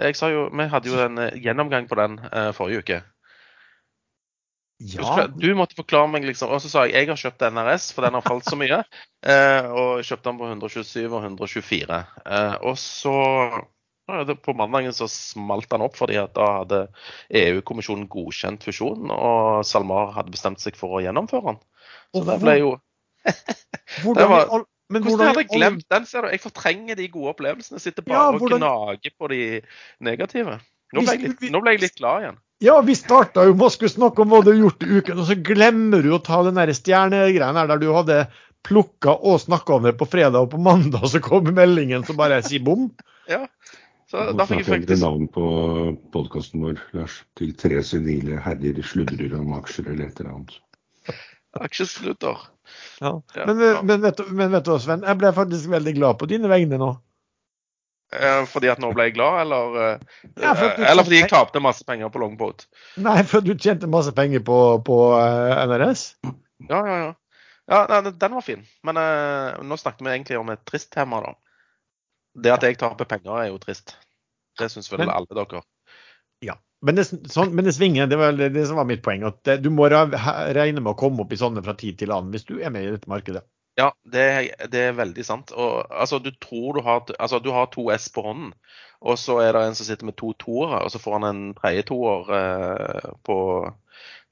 Jo, Vi hadde jo en uh, gjennomgang på den uh, forrige uke. Ja. Du måtte forklare meg, liksom. Og så sa jeg jeg har kjøpt NRS, for den har falt så mye. (laughs) og kjøpte den på 127 og 124. og så på mandagen så smalt han opp fordi at da hadde EU-kommisjonen godkjent fusjonen, og SalMar hadde bestemt seg for å gjennomføre den. Så det ble jo hvordan, (laughs) var, men hvordan hadde jeg glemt den? ser du? Jeg fortrenger de gode opplevelsene. Jeg sitter bare ja, hvordan, og gnager på de negative. Nå ble, litt, nå ble, jeg litt, glad igjen. Ja, vi starta jo med å skulle snakke om hva du har gjort i uken, og så glemmer du å ta den stjernegreia der du hadde plukka og snakka om det på fredag og på mandag, så kom meldingen som bare sier bom. Ja, så da fikk jeg faktisk navn på podkasten vår, Lars. Til tre senile herrer sludrer om aksjer eller et eller annet. Aksjesludder. Ja. Men, ja. Men, vet, men, vet, du, Sven, jeg ble faktisk veldig glad på dine vegne nå. Eh, fordi at nå ble jeg glad, eller, ja, for eh, eller fordi jeg tapte masse penger på longboat? Nei, for du tjente masse penger på, på eh, NRS? Ja, ja, ja. ja den var fin. Men uh, nå snakker vi egentlig om et trist tema, da. Det at jeg taper penger, er jo trist. Det syns vel men, alle dere. Ja. Men det, sånn, men det svinger. Det var det som var mitt poeng. At du må regne med å komme opp i sånne fra tid til annen hvis du er med i dette markedet. Ja, det, det er veldig sant. Og altså, du tror du har Altså, du har to S på hånden, og så er det en som sitter med to toere, og så får han en tredje toer eh, på,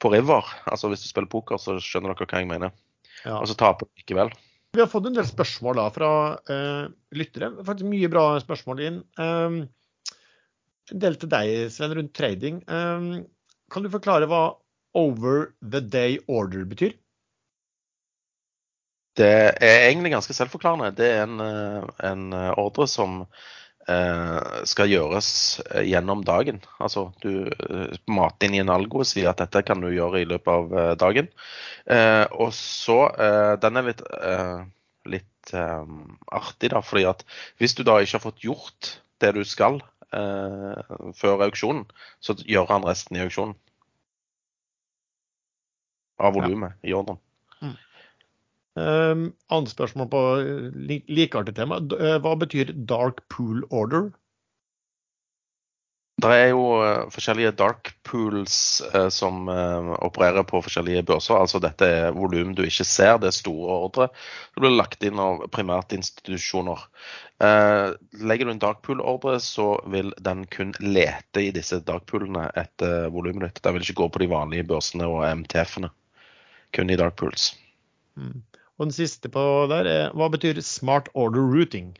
på river. Altså hvis du spiller poker, så skjønner dere hva jeg mener. Ja. Og så taper du likevel. Vi har fått en del spørsmål da fra eh, lyttere. Faktisk mye bra spørsmål inn. Um, en del til deg, Sven, rundt trading. Um, kan du forklare hva over the day order betyr? Det er egentlig ganske selvforklarende. Det er en, eh, en eh, ordre som eh, skal gjøres eh, gjennom dagen. Altså du mater inn i en algo og sier at dette kan du gjøre i løpet av eh, dagen. Eh, og så Den er litt, litt artig, da, fordi at hvis du da ikke har fått gjort det du skal før auksjonen, så gjør han resten i auksjonen. Av volumet ja. i ordren. Um, annet spørsmål på li likeartet tema. Eh, hva betyr dark pool order? Det er jo uh, forskjellige dark pools uh, som uh, opererer på forskjellige børser. Altså dette er volum du ikke ser, det er store ordre. Det blir lagt inn av primært institusjoner. Legger du en dark pool-ordre, så vil den kun lete i disse darkpoolene etter volumet ditt. Den vil ikke gå på de vanlige børsene og MTF-ene. Kun i darkpools. Mm. Og den siste på der er hva betyr smart order routing?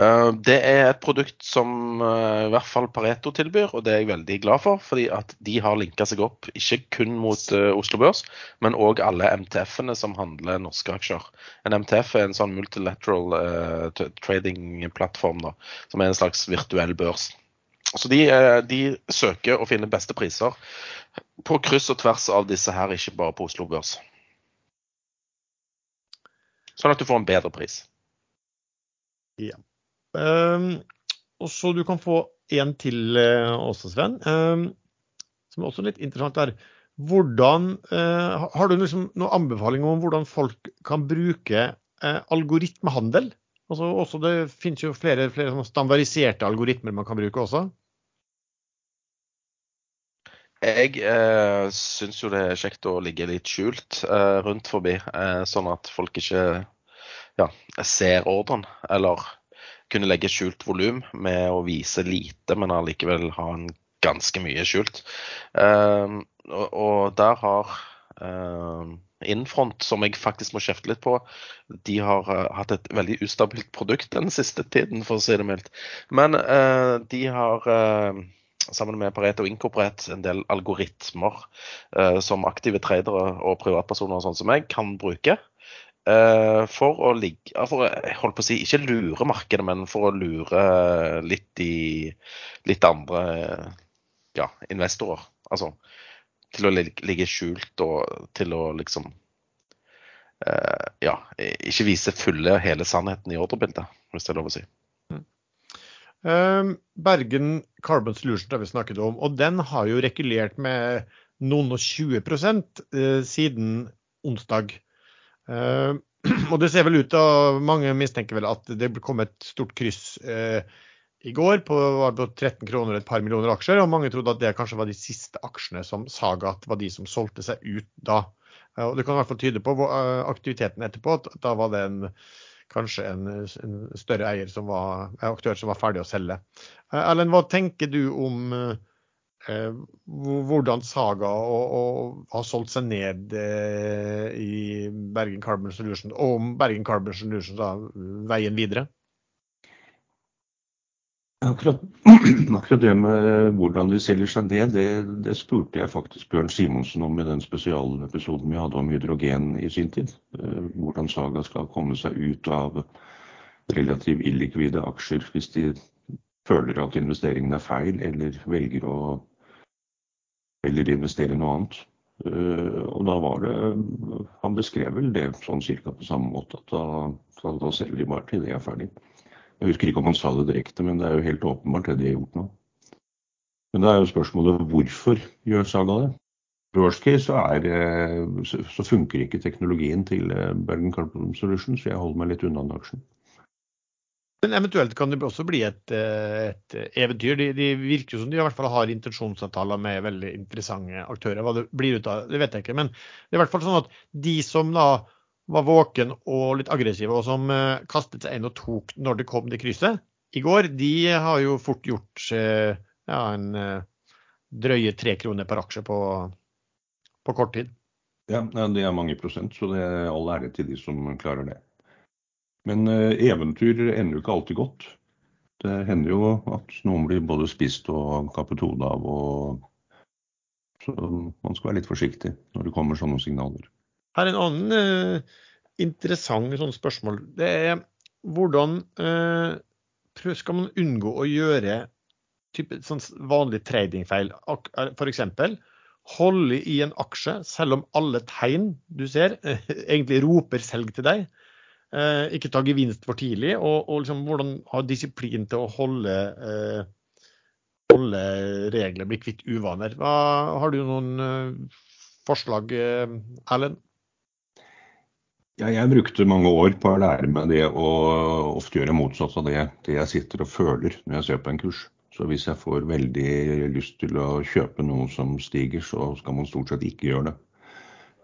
Eh, det er et produkt som eh, i hvert fall Pareto tilbyr, og det er jeg veldig glad for. Fordi at de har linka seg opp ikke kun mot eh, Oslo Børs, men òg alle MTF-ene som handler norske aksjer. En MTF er en sånn multilateral uh, trading-plattform som er en slags virtuell børs. Så de, de søker å finne beste priser på kryss og tvers av disse her, ikke bare på Oslo Børs. Sånn at du får en bedre pris. Ja. Um, og så du kan få en til uh, også, Sven. Um, som er også litt interessant der. hvordan uh, Har du liksom noen anbefaling om hvordan folk kan bruke uh, algoritmehandel? Altså også Det finnes jo flere, flere standardiserte algoritmer man kan bruke også. Jeg eh, syns jo det er kjekt å ligge litt skjult eh, rundt forbi, eh, sånn at folk ikke ja, ser ordren. Eller kunne legge skjult volum med å vise lite, men allikevel ha en ganske mye skjult. Eh, og, og, der har eh, Infront, som jeg faktisk må kjefte litt på, de har uh, hatt et veldig ustabilt produkt den siste tiden, for å si det mildt. Men uh, de har uh, sammen med Pareto Incorporate en del algoritmer uh, som aktive tradere og privatpersoner og sånn som meg kan bruke. Uh, for å ligge for å, jeg holdt på å si, Ikke lure markedet, men for å lure litt i litt andre ja, investorer. Altså til å ligge skjult og til å liksom uh, Ja, ikke vise fulle, hele sannheten i ordrebildet, hvis det er lov å si. Ehm, Bergen Carbon Solutions har vi snakket om, og den har jo rekulert med noen og 20 uh, siden onsdag. Ehm, (clears throat) og det ser vel ut til, mange mistenker vel at det kom et stort kryss uh, i går på, på 13 kroner et par millioner aksjer, og mange trodde at det kanskje var de siste aksjene som Sagat var de som solgte seg ut da. Og Det kan i hvert fall tyde på aktiviteten etterpå, at da var det en kanskje en, en større eier som var, aktør som var ferdig å selge. Erlend, hva tenker du om hvordan Saga og, og har solgt seg ned eh, i Bergen Carbon Solutions, og om Bergen Carbon Solutions da, veien videre? Akkurat, (clears throat) akkurat, det med hvordan de selger seg ned, det, det spurte jeg faktisk Bjørn Simonsen om i den spesialepisoden vi hadde om hydrogen i sin tid. Eh, hvordan Saga skal komme seg ut av relativt illikvide aksjer hvis de føler at investeringen er feil, eller velger å eller investere i noe annet. Eh, og da var det Han beskrev vel det sånn cirka på samme måte, at da, da selger de bare til det er ferdig. Jeg husker ikke om han sa det direkte, men det er jo helt åpenbart det de har gjort nå. Men da er jo spørsmålet hvorfor gjør Saga det? Worst case så, er, eh, så funker ikke teknologien til eh, Bergen Carbon Solutions, så jeg holder meg litt unna den aksjen. Men eventuelt kan det også bli et, eh, et eventyr. De, de, virker som de i hvert fall har intensjonsavtaler med veldig interessante aktører. Hva det blir ut av, det vet jeg ikke. Men det er i hvert fall sånn at de som da var våken og litt aggressive, og som eh, kastet seg inn og tok når det kom det krysset i går, de har jo fort gjort eh, ja, en drøye tre kroner per aksje på, på kort tid. Ja, det er mange prosent, så det er all ære til de som klarer det. Men eventyr ender jo ikke alltid godt. Det hender jo at noen blir både spist og kappet hodet av. og så man skal være litt forsiktig når det kommer sånne signaler. Her er en annen uh, interessant sånn spørsmål. Det er hvordan uh, skal man unngå å gjøre type, sånn vanlig tradingfeil? F.eks. holde i en aksje selv om alle tegn du ser, (laughs) egentlig roper selg til deg. Uh, ikke ta gevinst for tidlig, og, og liksom, hvordan ha disiplin til å holde alle regler, bli kvitt uvaner. Hva, har du noen uh, forslag, uh, Erlend? Ja, jeg brukte mange år på å lære meg det å ofte gjøre motsatt av det, det jeg sitter og føler når jeg ser på en kurs. Så hvis jeg får veldig lyst til å kjøpe noe som stiger, så skal man stort sett ikke gjøre det.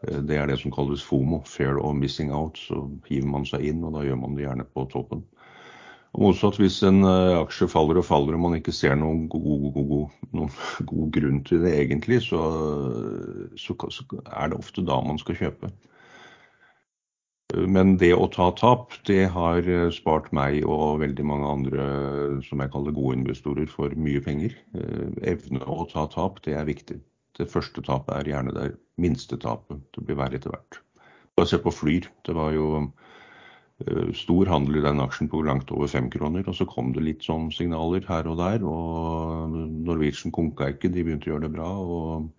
Eh, det er det som kalles FOMO, fair of missing out. Så hiver man seg inn, og da gjør man det gjerne på toppen. Og motsatt, hvis en uh, aksje faller og faller og man ikke ser noen god, god, god, noen (laughs) god grunn til det egentlig, så, så, så, er det ofte da man skal kjøpe. Men det å ta tap, det har eh, spart meg og veldig mange andre som jeg kaller gode investorer for mye penger. Evne å ta tap, det er viktig. Det første tapet er gjerne det minste tapet. Det blir verre etter hvert. Bare se på Flyr. Det var jo Eh, stor handel i den aksjen på langt over fem kroner. Og så kom det litt sånn signaler her og der. Og Norwegian konka ikke, de begynte å gjøre det bra. Og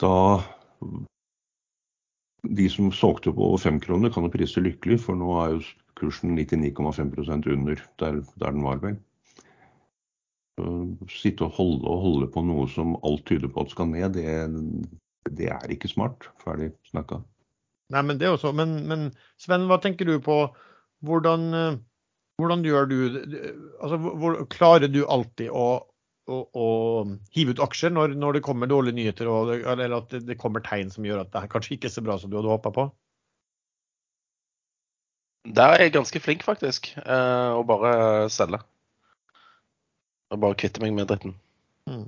da De som solgte på over fem kroner, kan jo prise lykkelig, for nå er jo kursen 99,5% under der, der, den var, vel. Sitte og holde og holde på noe som alt tyder på at skal ned, det, det er ikke smart. Ferdig snakka. Nei, men det også. Men, men Sven, hva tenker du på hvordan, eh, hvordan gjør du altså, hvor, Klarer du alltid å, å, å hive ut aksjer når, når, det kommer dårlige nyheter, og, eller at det, det, kommer tegn som gjør at det er kanskje ikke er så bra som du hadde håpa på? Der er jeg ganske flink, faktisk. Eh, å bare selge. Og bare kvitte meg med dritten. Mm.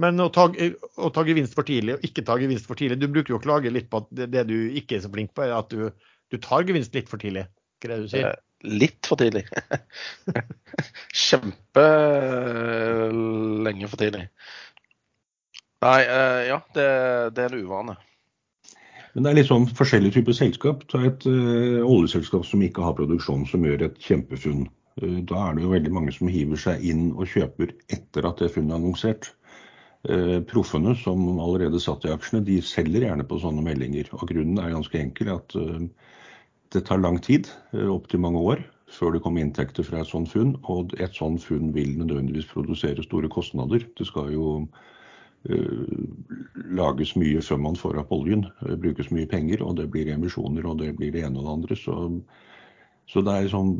Men å ta, å ta, gevinst for tidlig og ikke ta gevinst for tidlig Du bruker jo å klage litt på at det, det du ikke er så flink på, er at du, du tar gevinst litt for tidlig. Hva er det du sier? Eh, litt for tidlig. (laughs) Kjempelenge for tidlig. Nei, eh, ja, det, det, er en uvane. Men det er litt sånn forskjellige typer selskap. Ta et uh, oljeselskap som ikke har produksjon, som gjør et kjempefunn. Uh, da er det jo veldig mange som hiver seg inn og kjøper etter at det funnet er annonsert. Eh, proffene som allerede satt i aksjene, de selger gjerne på sånne meldinger. Og Grunnen er ganske enkel at eh, det tar lang tid, eh, opptil mange år, før det kommer inntekter fra et sånt funn. Og et sånt funn vil nødvendigvis produsere store kostnader. Det skal jo lages mye før man får opp oljen. brukes mye penger, og det blir emisjoner og det blir det ene og det andre. Så, så det er sånn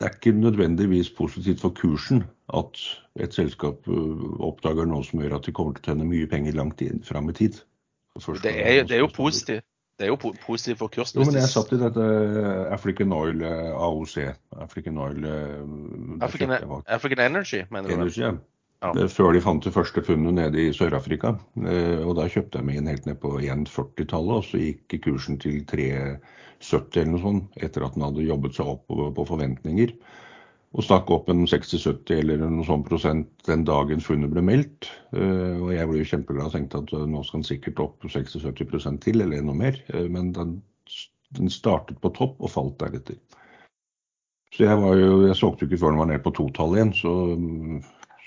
det er ikke nødvendigvis positivt for kursen at et selskap øh, oppdager noe som gjør at de kommer til å tjene mye penger langt inn, fram i tid. Det er, det er, jo positivt. Det er jo positivt for kursen. Jo, men jeg satt i dette øh, African Oil øh, AOC. African Oil African, African Energy, mener du? Energy, ja. Ja. Før de fant det første funnet nede i Sør-Afrika. Og da kjøpte jeg meg inn helt ned på 1,40-tallet, og så gikk kursen til 3,70 eller noe sånt, etter at den hadde jobbet seg opp på forventninger. Og stakk opp en 60-70 eller noe sånt prosent den dagen funnet ble meldt. Og jeg ble jo kjempeglad og tenkte at nå skal den sikkert opp 60-70 til, eller enda mer. Men den, startet på topp og falt deretter. Så jeg, var jo, jeg solgte jo ikke før den var nede på totallet igjen. så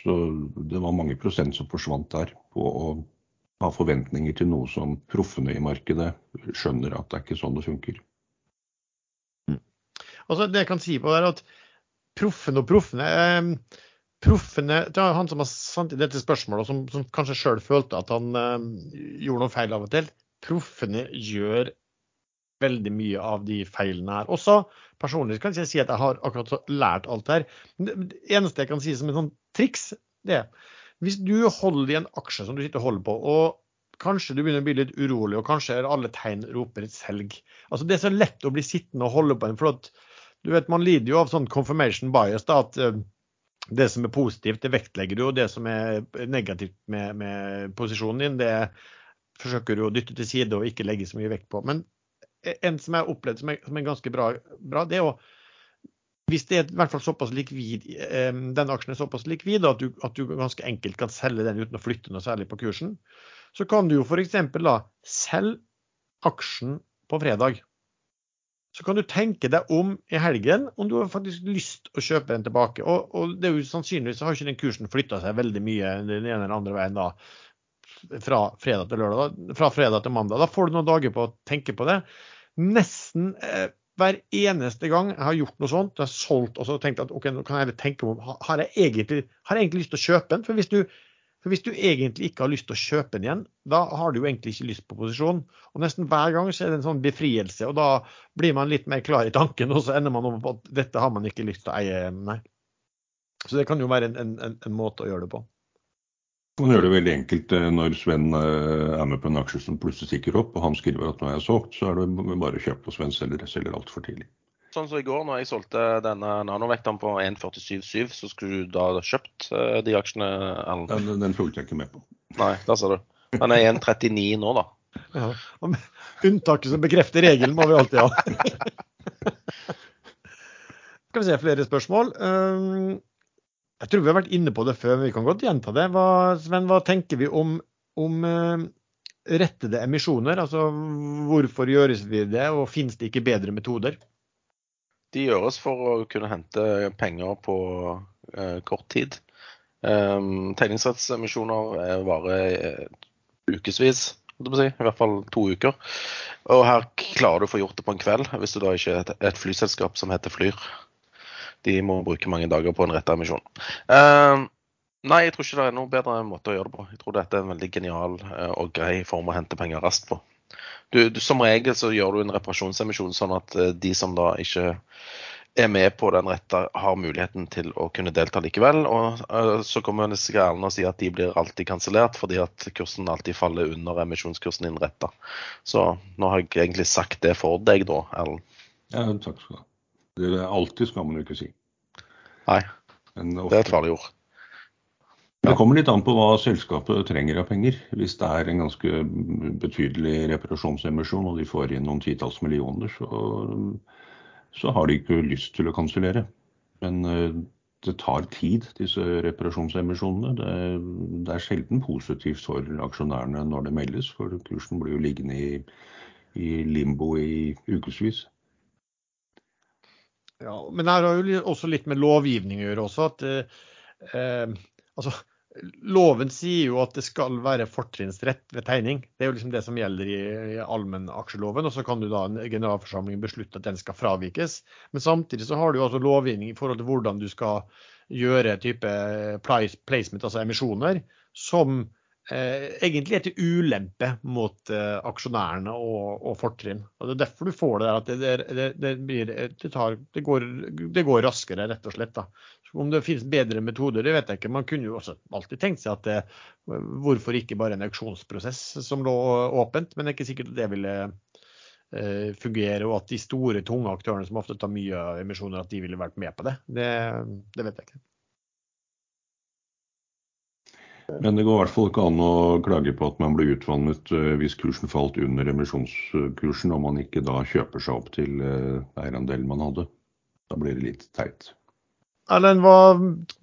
så det var mange prosent som forsvant der på å ha forventninger til noe som proffene i markedet skjønner at det er ikke sånn det funker. Mm. Altså det jeg kan si på er at Proffene og proffene eh, proffene, er Han som har sendt i dette spørsmålet, som, som kanskje sjøl følte at han eh, gjorde noe feil av og til. Proffene gjør veldig mye av de feilene her. Også personlig kan jeg si at jeg har akkurat lært alt her. Det eneste jeg kan si som en sånn triks, det hvis du holder i en aksje som du sitter og holder på, og kanskje du begynner å bli litt urolig, og kanskje alle tegn roper et selg. Altså Det er så lett å bli sittende og holde på en. for at du vet, Man lider jo av sånn confirmation bias. da, at uh, Det som er positivt, det vektlegger du, og det som er negativt med, med posisjonen din, det forsøker du å dytte til side og ikke legge så mye vekt på. Men en som jeg har opplevd som er, som er ganske bra, bra, det er å hvis det er i hvert fall såpass likvid, den aksjen er såpass likvid at du, at du ganske enkelt kan selge den uten å flytte noe særlig på kursen, så kan du jo f.eks. da selge aksjen på fredag. Så kan du tenke deg om i helgen om du har faktisk lyst å kjøpe den tilbake. Og, og det er jo sannsynligvis har ikke den kursen flytta seg veldig mye den ene eller andre veien da fra fredag til lørdag, fra fredag til mandag. Da får du noen dager på å tenke på det. Nesten eh, hver eneste gang jeg har gjort noe sånt, jeg har solgt og så tenkt at ok, nå kan jeg tenke om, har jeg egentlig, har jeg egentlig lyst til å kjøpe den? For hvis, du, for hvis du egentlig ikke har lyst til å kjøpe den igjen, da har du jo egentlig ikke lyst på posisjon. Og nesten hver gang så er det en sånn befrielse, og da blir man litt mer klar i tanken, og så ender man over på at dette har man ikke lyst til å eie. Nei. Så det kan jo være en, en, en måte å gjøre det på. Man gjør det veldig enkelt eh, når Sven eh, er med på en aksje som plutselig stikker opp, og han skriver at nå er jeg solgt, så er det bare å kjøpe, og Sven selger, selger altfor tidlig. Sånn som i går, når jeg solgte denne nanovekteren på 1,47,7, så skulle du da kjøpt eh, de aksjene? Ellen? Den, den fulgte jeg ikke med på. Nei, der ser du. Den er 1,39 nå, da. Ja, Unntaket som bekrefter regelen må vi alltid ha. (laughs) Skal vi se flere spørsmål. Um, jeg tror vi har vært inne på det før, men vi kan godt gjenta det. Hva, Sven, hva tenker vi om, om uh, rettede emisjoner? Altså hvorfor gjøres vi det, og finnes det ikke bedre metoder? De gjøres for å kunne hente penger på uh, kort tid. Um, Tegningsrettsemisjoner varer uh, ukevis, si, i hvert fall to uker. Og her klarer du å få gjort det på en kveld, hvis du da ikke er et, et flyselskap som heter Flyr. De må bruke mange dager på en retta emisjon. Uh, nei, jeg tror ikke det er noen bedre måte å gjøre det på. Jeg tror dette er en veldig genial uh, og grei form å hente penger raskt på. Du, du, som regel så gjør du en reparasjonsemisjon sånn at uh, de som da ikke er med på den retta, har muligheten til å kunne delta likevel. Og uh, så kommer disse greiene og sier at de blir alltid kansellert fordi at kursen alltid faller under emisjonskursen din retta. Så nå har jeg egentlig sagt det for deg da, Erlend. Ja, takk skal du ha. Det er alltid skal man jo ikke si. Nei, det er et farlig ord. Det kommer litt an på hva selskapet trenger av penger. Hvis det er en ganske betydelig reparasjonsemisjon og de får inn noen titalls millioner, så, så har de ikke lyst til å kansellere. Men eh, det tar tid, disse reparasjonsemisjonene. Det, det, er sjelden positivt for aksjonærene når det meldes, for kursen blir jo liggende i, i limbo i ukevis. Ja, men det har jo også litt med lovgivning å gjøre også. at eh, altså, Loven sier jo at det skal være fortrinnsrett ved tegning. Det er jo liksom det som gjelder i, i allmennaksjeloven. Og så kan du da en generalforsamling beslutte at den skal fravikes. Men samtidig så har du jo altså lovgivning i forhold til hvordan du skal gjøre type placement, altså emisjoner, som eh, egentlig er til ulempe mot eh, aksjonærene og, og fortrinn. Og Det er derfor du får det der at det, det, det, blir, tar, går, det, går, raskere, rett og slett. da. Om det finnes bedre metoder, det vet jeg ikke. Man kunne jo også alltid tenkt seg at hvorfor ikke bare en auksjonsprosess som lå åpent, men det er ikke sikkert at det ville eh, fungere, og at de store, tunge aktørene som ofte tar mye emisjoner, at de ville vært med på det. Det, det vet jeg ikke. Men det går i hvert fall ikke an å klage på at man blir utvannet eh, hvis kursen falt under emisjonskursen, og man ikke da kjøper seg opp til eh, eierandelen man hadde. Da blir det litt teit. Erlend, hva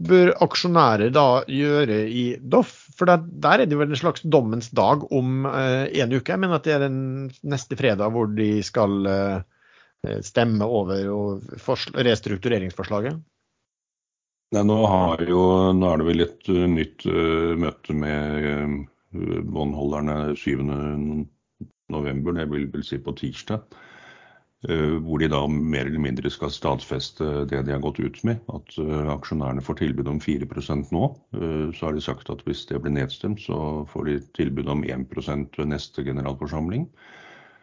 bør aksjonærer da gjøre i Doff? For der, der er det vel en slags dommens dag om eh, en uke. Jeg mener at det er den neste fredag hvor de skal eh, stemme over restruktureringsforslaget. Nei, nå, jo, nå, er det vel et uh, nytt uh, møte med uh, båndholderne 7.11, det vil vel si på tirsdag. Hvor de da mer eller mindre skal stadfeste det de har gått ut med. At aksjonærene får tilbud om 4% nå. Så har de sagt at hvis det blir nedstemt, så får de tilbud om 1 ved neste generalforsamling.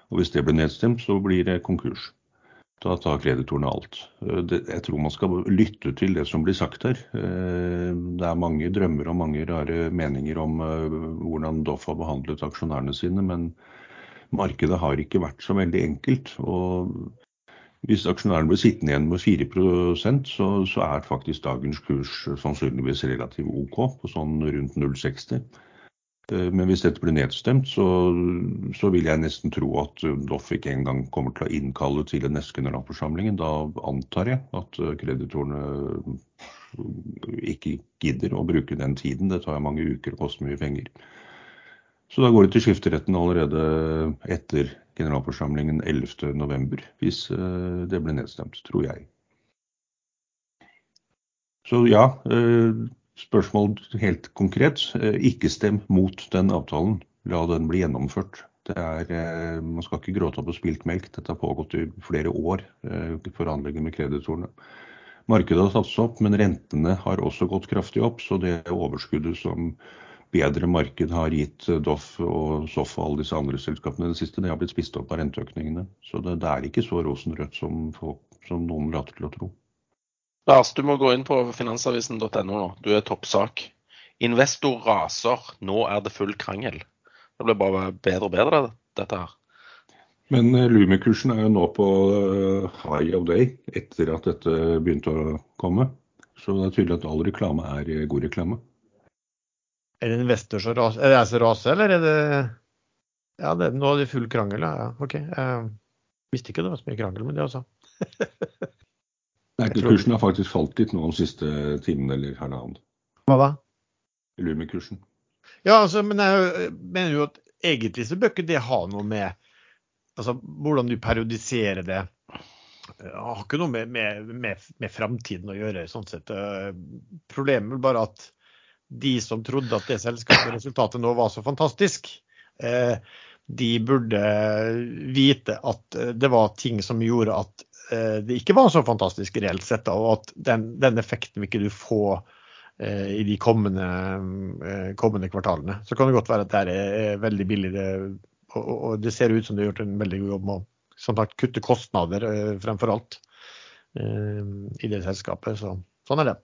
Og hvis det blir nedstemt, så blir det konkurs. Da tar kreditorene alt. Jeg tror man skal lytte til det som blir sagt her. Det er mange drømmer og mange rare meninger om hvordan Doff har behandlet aksjonærene sine, men markedet har ikke vært så veldig enkelt. Og hvis aksjonærene blir sittende igjen med 4 så, så er faktisk dagens kurs sannsynligvis relativt OK, på sånn rundt 0,60. Eh, men hvis dette blir nedstemt, så, så, vil jeg nesten tro at Doff ikke engang kommer til å innkalle til den neste generalforsamlingen. Da antar jeg at kreditorene ikke gidder å bruke den tiden. Det tar mange uker og koster mye penger. Så da går det til skifteretten allerede etter generalforsamlingen 11.11, hvis eh, det blir nedstemt, tror jeg. Så ja, eh, spørsmål helt konkret. Eh, ikke stem mot den avtalen. La den bli gjennomført. Er, man skal ikke gråte opp og spilt melk. Dette har pågått i flere år, forhandlinger med kreditorene. Markedet har tatt seg opp, men rentene har også gått kraftig opp. Så det overskuddet som bedre marked har gitt Doff og Soff og alle disse andre selskapene det siste, det har blitt spist opp av renteøkningene. Så det, det er ikke så rosenrødt som, som noen later til å tro. Lars, du må gå inn på finansavisen.no nå. Du er toppsak. Investor raser, nå er det full krangel. Det blir bare bedre og bedre, dette her. Men uh, Lumi-kursen er jo nå på uh, high of day etter at dette begynte å komme. Så det er tydelig at all reklame er uh, god reklame. Er det investor som raser, er det jeg som raser, eller er det Ja, det, nå er det full krangel, ja. OK. Jeg visste ikke det var så mye krangel med det, altså. (laughs) Nei, kursen har faktisk falt litt nå de siste timene eller halvannen. Hva da? Lumi-kursen. Ja, altså, men jeg mener jo at egentlig så bør ikke det ha noe med altså, hvordan du periodiserer det. Det har ikke noe med, med, med, med framtiden å gjøre. sånn sett. Problemet er bare at de som trodde at det selskapet resultatet nå var så fantastisk, eh, de burde vite at eh, det var ting som gjorde at eh, det ikke var så fantastisk reelt sett, og at den, den effekten vil ikke du få i de kommende, kommende, kvartalene. Så kan det godt være at det er veldig billig, og, det ser ut som det har gjort en veldig god jobb med å som sagt, kutte kostnader fremfor alt i det selskapet. Så, sånn er det.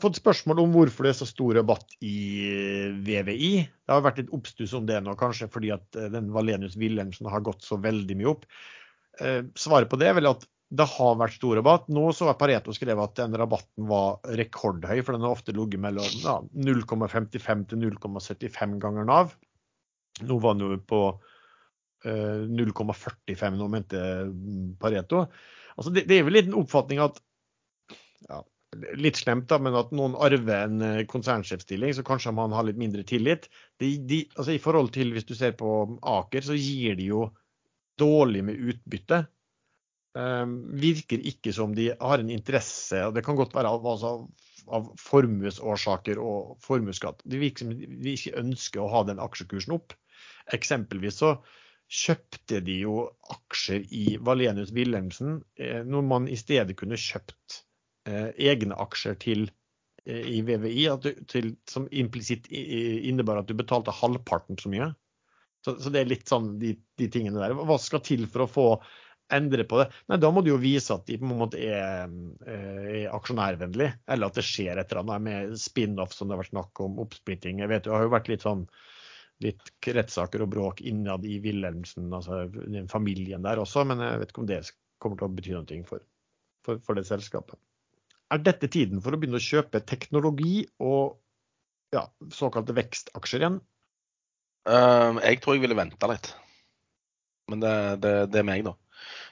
Fått spørsmål om hvorfor det er så stor rabatt i VVI. Det har vært litt oppstuss om det nå, kanskje fordi at den Valenius Wilhelmsen har gått så veldig mye opp. Svaret på det er vel at det har vært stor rabatt. Nå så har Pareto skrevet at den rabatten var rekordhøy, for den har ofte ligget mellom ja, 0,55 til 0,75 ganger Nav. Nå var den jo på 0,45 nå, mente Pareto. Altså, det, det er vel litt en oppfatning at ja, litt slemt, da, men at noen arver en eh, konsernsjefstilling, så kanskje man har litt mindre tillit. De, de, altså I forhold til hvis du ser på Aker, så gir de jo dårlig med utbytte. Um, virker ikke som de har en interesse, og det kan godt være av, altså, av formuesårsaker og formuesskatt. Det virker som de ikke ønsker å ha den aksjekursen opp. Eksempelvis så kjøpte de jo aksjer i Valenius Wilhelmsen, eh, når man i stedet kunne kjøpt Eh, egne aksjer til, eh, i VVI du, til, som implisitt innebar at du betalte halvparten så mye. Så, så det er litt sånn de, de, tingene der. Hva skal til for å få endre på det? Nei, Da må du jo vise at de på en måte er, eh, er aksjonærvennlig, eller at det skjer et eller annet med spin-off som det har vært snakk om, oppsplitting. Jeg vet Det har jo vært litt sånn litt rettssaker og bråk innad i Wilhelmsen, altså den familien der også, men jeg vet ikke om det kommer til å bety noe for, for, for det selskapet. Er dette tiden for å begynne å kjøpe teknologi og ja, såkalte vekstaksjer igjen? Uh, jeg tror jeg ville venta litt. Men det, det, det, er meg, da.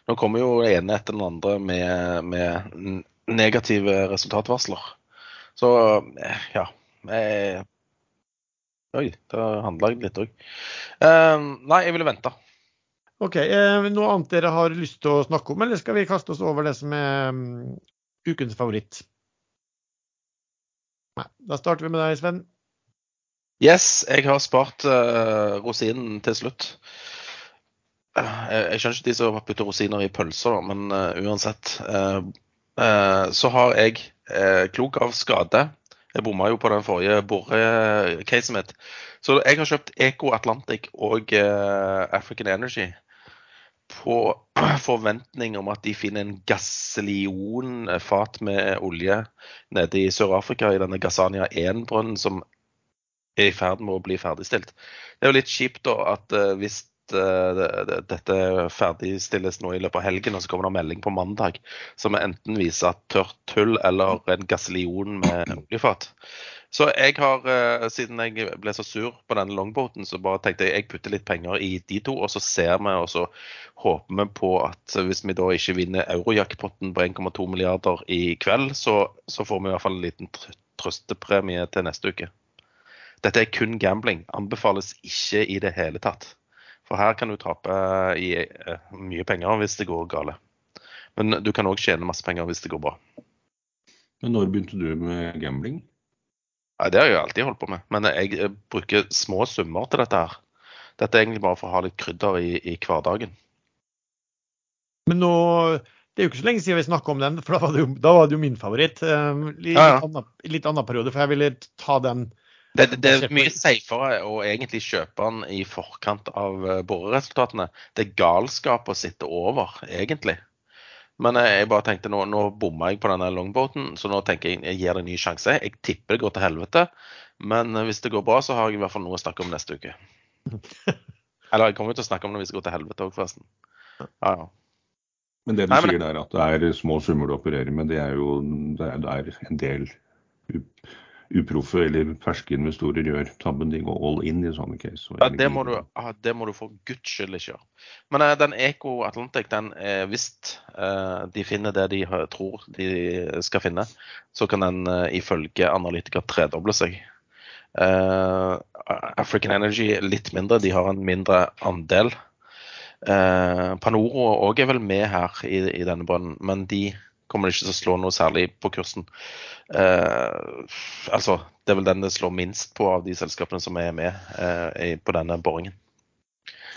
Nå kommer jo det ene etter den andre med, med negative resultatvarsler. Så ja. Jeg, oi, da handla jeg litt òg. Uh, ehm, nei, jeg ville vente. OK. Uh, noe annet dere har lyst til å snakke om, eller skal vi kaste oss over det som er ukens favoritt? Nei, da starter vi med deg, Sven. Yes, jeg har spart uh, rosinen til slutt. Uh, jeg, skjønner ikke de som putter rosiner i pølser, men uh, uansett. så har jeg, klok av skade Jeg bomma jo på den forrige borecaset mitt. Så jeg har kjøpt Eco Atlantic og African Energy på (clears throat) forventning om at de finner en gasselionfat med olje nede i Sør-Afrika, i denne Gazania 1-brønnen som er i ferd med å bli ferdigstilt. Det er jo litt kjipt da at uh, hvis uh, dette ferdigstilles nå i løpet av helgen, og så kommer det en melding på mandag som enten viser at tørt tull eller en gasselion med oljefat. Så jeg har, uh, siden jeg ble så sur på denne longboaten, så bare tenkte jeg jeg putter litt penger i de to, og så ser vi og så håper vi på at hvis vi da ikke vinner eurojackpotten på 1,2 milliarder i kveld, så, så, får vi i hvert fall en liten trøstepremie til neste uke. Dette er kun gambling. Anbefales ikke i det hele tatt. For her kan du tape i, uh, mye penger hvis det går gale. Men du kan òg tjene masse penger hvis det går bra. Men når begynte du med gambling? Ja, det har jeg jo alltid holdt på med. Men jeg, jeg bruker små summer til dette her. Dette er egentlig bare for å ha litt krydder i, i hverdagen. Men nå det er jo ikke så lenge siden vi snakka om den, for da var det jo, da var det jo min favoritt. Um, litt, Ja, ja. Annen, litt annen periode, for jeg ville ta den Det, det er mye safere å egentlig kjøpe den i forkant av eh, boreresultatene. Det er galskap å sitte over, egentlig. Men eh, jeg bare tenkte nå, nå bomma jeg på denne longboaten, så nå tenker jeg jeg gir det en ny sjanse. Jeg tipper det går til helvete, men eh, hvis det går bra, så har jeg i hvert fall noe å snakke om neste uke. (laughs) Eller jeg kommer jo til å snakke om det hvis det går til helvete òg, forresten. Ja, ja. Men det du Nei, men- sier der at det er små summer du opererer med, det er jo det er, det er en del uproffe eller ferske investorer gjør tabben. De går all in i sånne case. Ja, det må du, det må du for guds skyld ikke gjøre. Men eh, den Eco Atlantic, den er hvis eh, de finner det de tror de skal finne, så kan den eh, ifølge analytiker tredoble seg. African Energy litt mindre, de har en mindre andel. Panoro òg er vel med her i, i denne brønnen, men de kommer det ikke til å slå noe særlig på kursen. Eh, altså, det er vel den det slår minst på av de selskapene som er med eh, på denne boringen.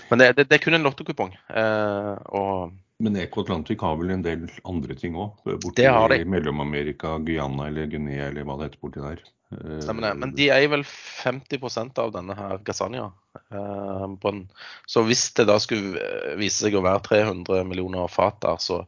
Men det, det, det er kun en lottokupong. Eh, Men Eco Atlantic har vel en del andre ting òg? Borti Det har de. Mellom-Amerika, Guyana eller Guinea eller hva det heter borti der. Eh, stemmer det. Men de eier vel 50% av denne her Gazania-brønnen. så hvis det da skulle eh, vise seg å være 300 millioner fat der, så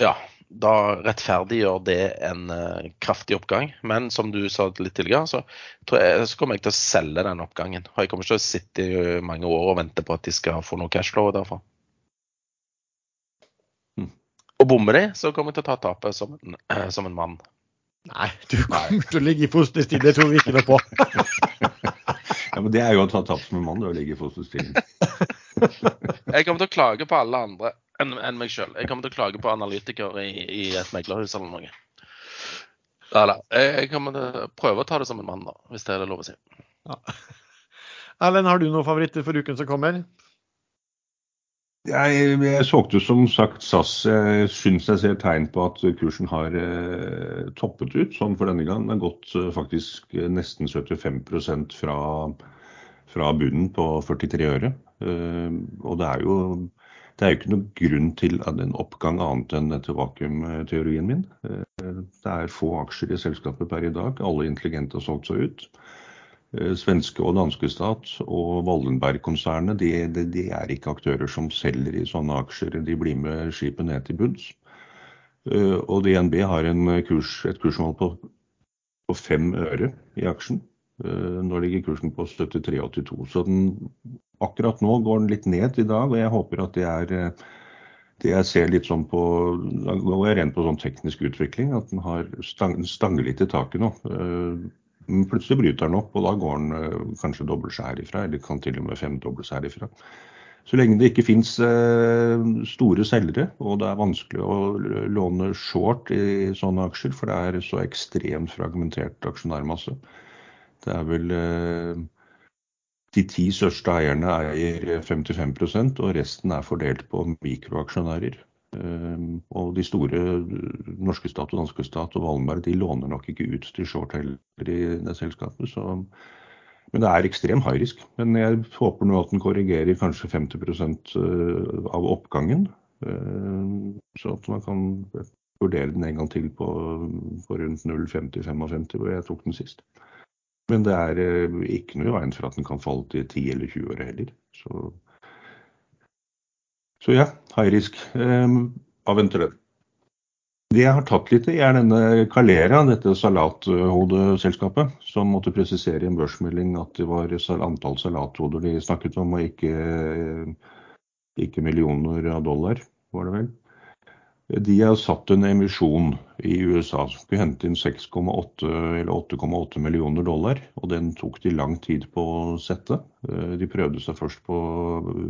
ja. Da rettferdiggjør det en eh, kraftig oppgang. Men som du sa litt tidligere, så, tror jeg, så kommer jeg til å selge den oppgangen. Og jeg kommer ikke til å sitte i mange år og vente på at de skal få noe cashflow derfra. Hm. Og bommer de, så kommer jeg til å ta tapet som en, (clears throat) som en mann. Nei, du kommer til å ligge i fosterstilling, det tror vi ikke noe på. (laughs) Ja, men Det er jo å ta tap som en mann, det å ligge i fosterstilling. (laughs) Jeg kommer til å klage på alle andre enn en meg sjøl. Jeg kommer til å klage på analytikere i, i et meglerhus eller noe. Eller, jeg jeg kommer til å prøve å ta det som en mann, da, hvis det er lov å si. (laughs) Erlend, har du noen favoritter for uken som kommer? Jeg, jeg solgte som sagt SAS. Jeg syns jeg ser tegn på at kursen har eh, toppet ut sånn for denne gang. Den har gått eh, faktisk eh, nesten 75 fra, fra bunnen på 43 øre. Eh, og det er jo det er jo ikke noen grunn til en oppgang annet enn etter vakuumteorien min. Eh, Det er få aksjer i selskapet per i dag. Alle intelligente har solgt seg ut. Eh, Svenske og danske stat og Wallenberg-konsernet de, de, de er ikke aktører som selger i sånne aksjer. De blir med skipet ned til bunns. Eh, Og DNB har kurs, et kursmål på, på fem øre i aksjen. Eh, Nå ligger kursen på 73,82. Så den, akkurat nå går den litt ned i dag, og jeg håper at det er eh, det jeg ser litt sånn på Da går jeg rent på sånn teknisk utvikling, at den har stang, stanger litt i taket nå. Eh, Men plutselig bryter den opp, og da går den kanskje dobbelt så herifra, eller kan til og med femdobbelt så herifra. Så lenge det ikke fins store selgere, og det er vanskelig å låne short i sånne aksjer, for det er så ekstremt fragmentert aksjonærmasse. Det er vel eh, de ti største eierne eier 55% og resten er fordelt på mikroaksjonærer. Eh, Og de store, norske stat og danske stat og Wallenberg, de låner nok ikke ut til short heller i det selskapet. Så, men det er ekstrem high risk. Men jeg håper nå at den korrigerer kanskje 50 eh, av oppgangen. Så at man kan vurdere den en gang til på, på rundt 0,50-55, hvor jeg tok den sist. Men det er eh, ikke noe i veien for at den kan falle til 10 eller 20 år heller. Så Så ja, high risk. Um, avventer det. Det jeg har tatt litt i, er denne Calera, dette salathodeselskapet, som måtte presisere i en børsmelding at det var antall salathoder de snakket om, og ikke, ikke millioner av dollar, var det vel. De har satt en emisjon i USA som skulle hente inn 6,8 eller 8,8 millioner dollar. Og den tok de lang tid på å sette. De prøvde seg først på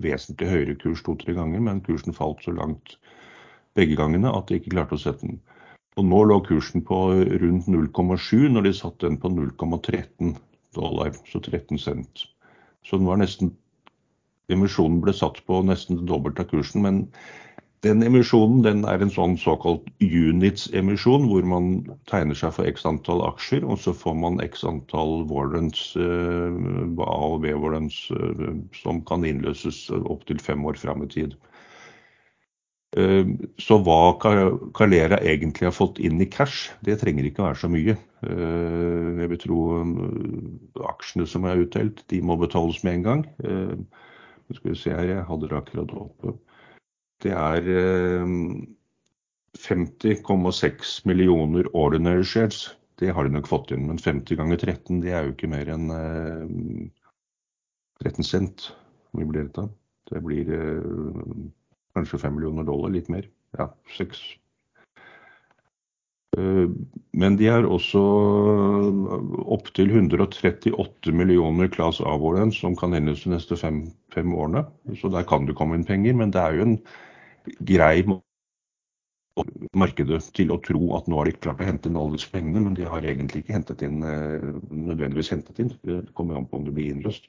vesentlig høyere kurs to-tre ganger, men kursen falt så langt begge gangene at de ikke klarte å sette den. Og nå lå kursen på rundt 0,7 når de satte den på 0,13 dollar, så 13 cent. Så den var nesten Emisjonen ble satt på nesten det dobbelte av kursen, men den emisjonen den er en sånn såkalt units-emisjon, hvor man tegner seg for x antall aksjer, og så får man x antall warrants, A og B-warrants, som kan innløses opptil fem år fram i tid. Så hva Calera egentlig har fått inn i cash, det trenger ikke være så mye. Jeg vil tro aksjene som er utdelt, de må betales med en gang. Nå skal vi se her, jeg hadde det akkurat oppe. Det er 50,6 millioner ordinary shares. Det har de nok fått inn, men 50 ganger 13, det er jo ikke mer enn 13 cent. Hvor mye blir dette? Det blir kanskje 5 millioner dollar, litt mer. Ja, 6. Men de har også opptil 138 millioner class A-warrants som kan hendes de neste fem, fem årene. Så der kan det komme inn penger, men det er jo en grei markedet til å tro at nå har de klart å hente inn alle disse pengene, men de har egentlig ikke hentet inn, nødvendigvis hentet inn. Det kommer an på om det blir innløst.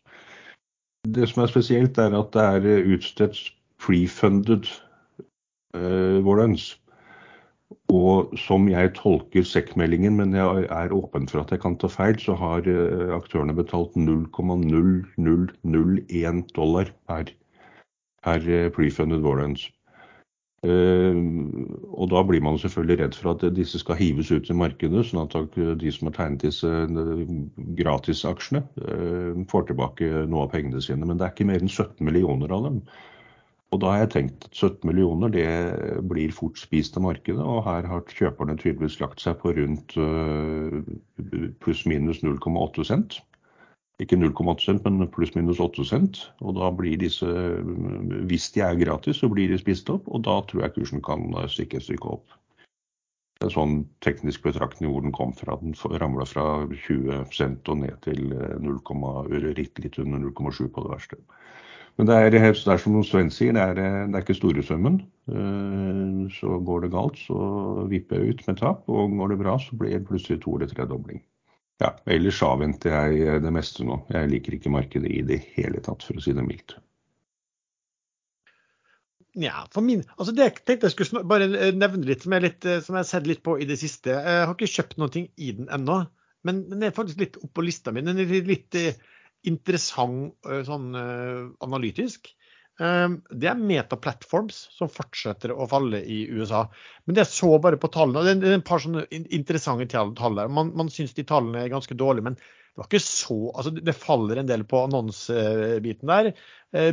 Det som er spesielt er at det er utstedt pre-funded warrants. Og som jeg tolker SEC-meldingen, men jeg er åpen for at jeg kan ta feil, så har aktørene betalt 0,0001 dollar per, per pre-funded warrants. Og da blir man selvfølgelig redd for at disse skal hives ut i markedet, sånn at de som har tegnet disse gratisaksjene får tilbake noe av pengene sine. Men det er ikke mer enn 17 millioner av dem. Og da har jeg tenkt at 17 millioner det blir fort spist av markedet, og her har kjøperne tydeligvis lagt seg på rundt pluss minus 0,8 cent. Ikke 0,8 cent, men pluss minus 8 cent. Og da blir disse, hvis de er gratis, så blir de spist opp, og da tror jeg kursen kan stikke et stykke opp. Det er en sånn teknisk betraktning hvor den kom fra. Den ramla fra 20 cent og ned til 0, litt, litt under 0,7 på det verste. Men det er, det er som Sven sier, det er, det er ikke store summen. Så går det galt, så vipper jeg ut med tap. Og går det bra, så blir det plutselig to eller tredobling. Ja, ellers avventer jeg det meste nå. Jeg liker ikke markedet i det hele tatt, for å si det mildt. Ja, for min, altså det jeg tenkte jeg skulle bare nevne litt som jeg, litt, som jeg har sett litt på i det siste. Jeg har ikke kjøpt noe i den ennå, men den er faktisk litt oppå lista mi. Den er litt, litt interessant sånn analytisk. Det er Meta Platforms som fortsetter å falle i USA. Men det så bare på tallene. Det er et par sånne interessante tall der. Man, man syns de tallene er ganske dårlige, men det var ikke så altså Det faller en del på annonsebiten der.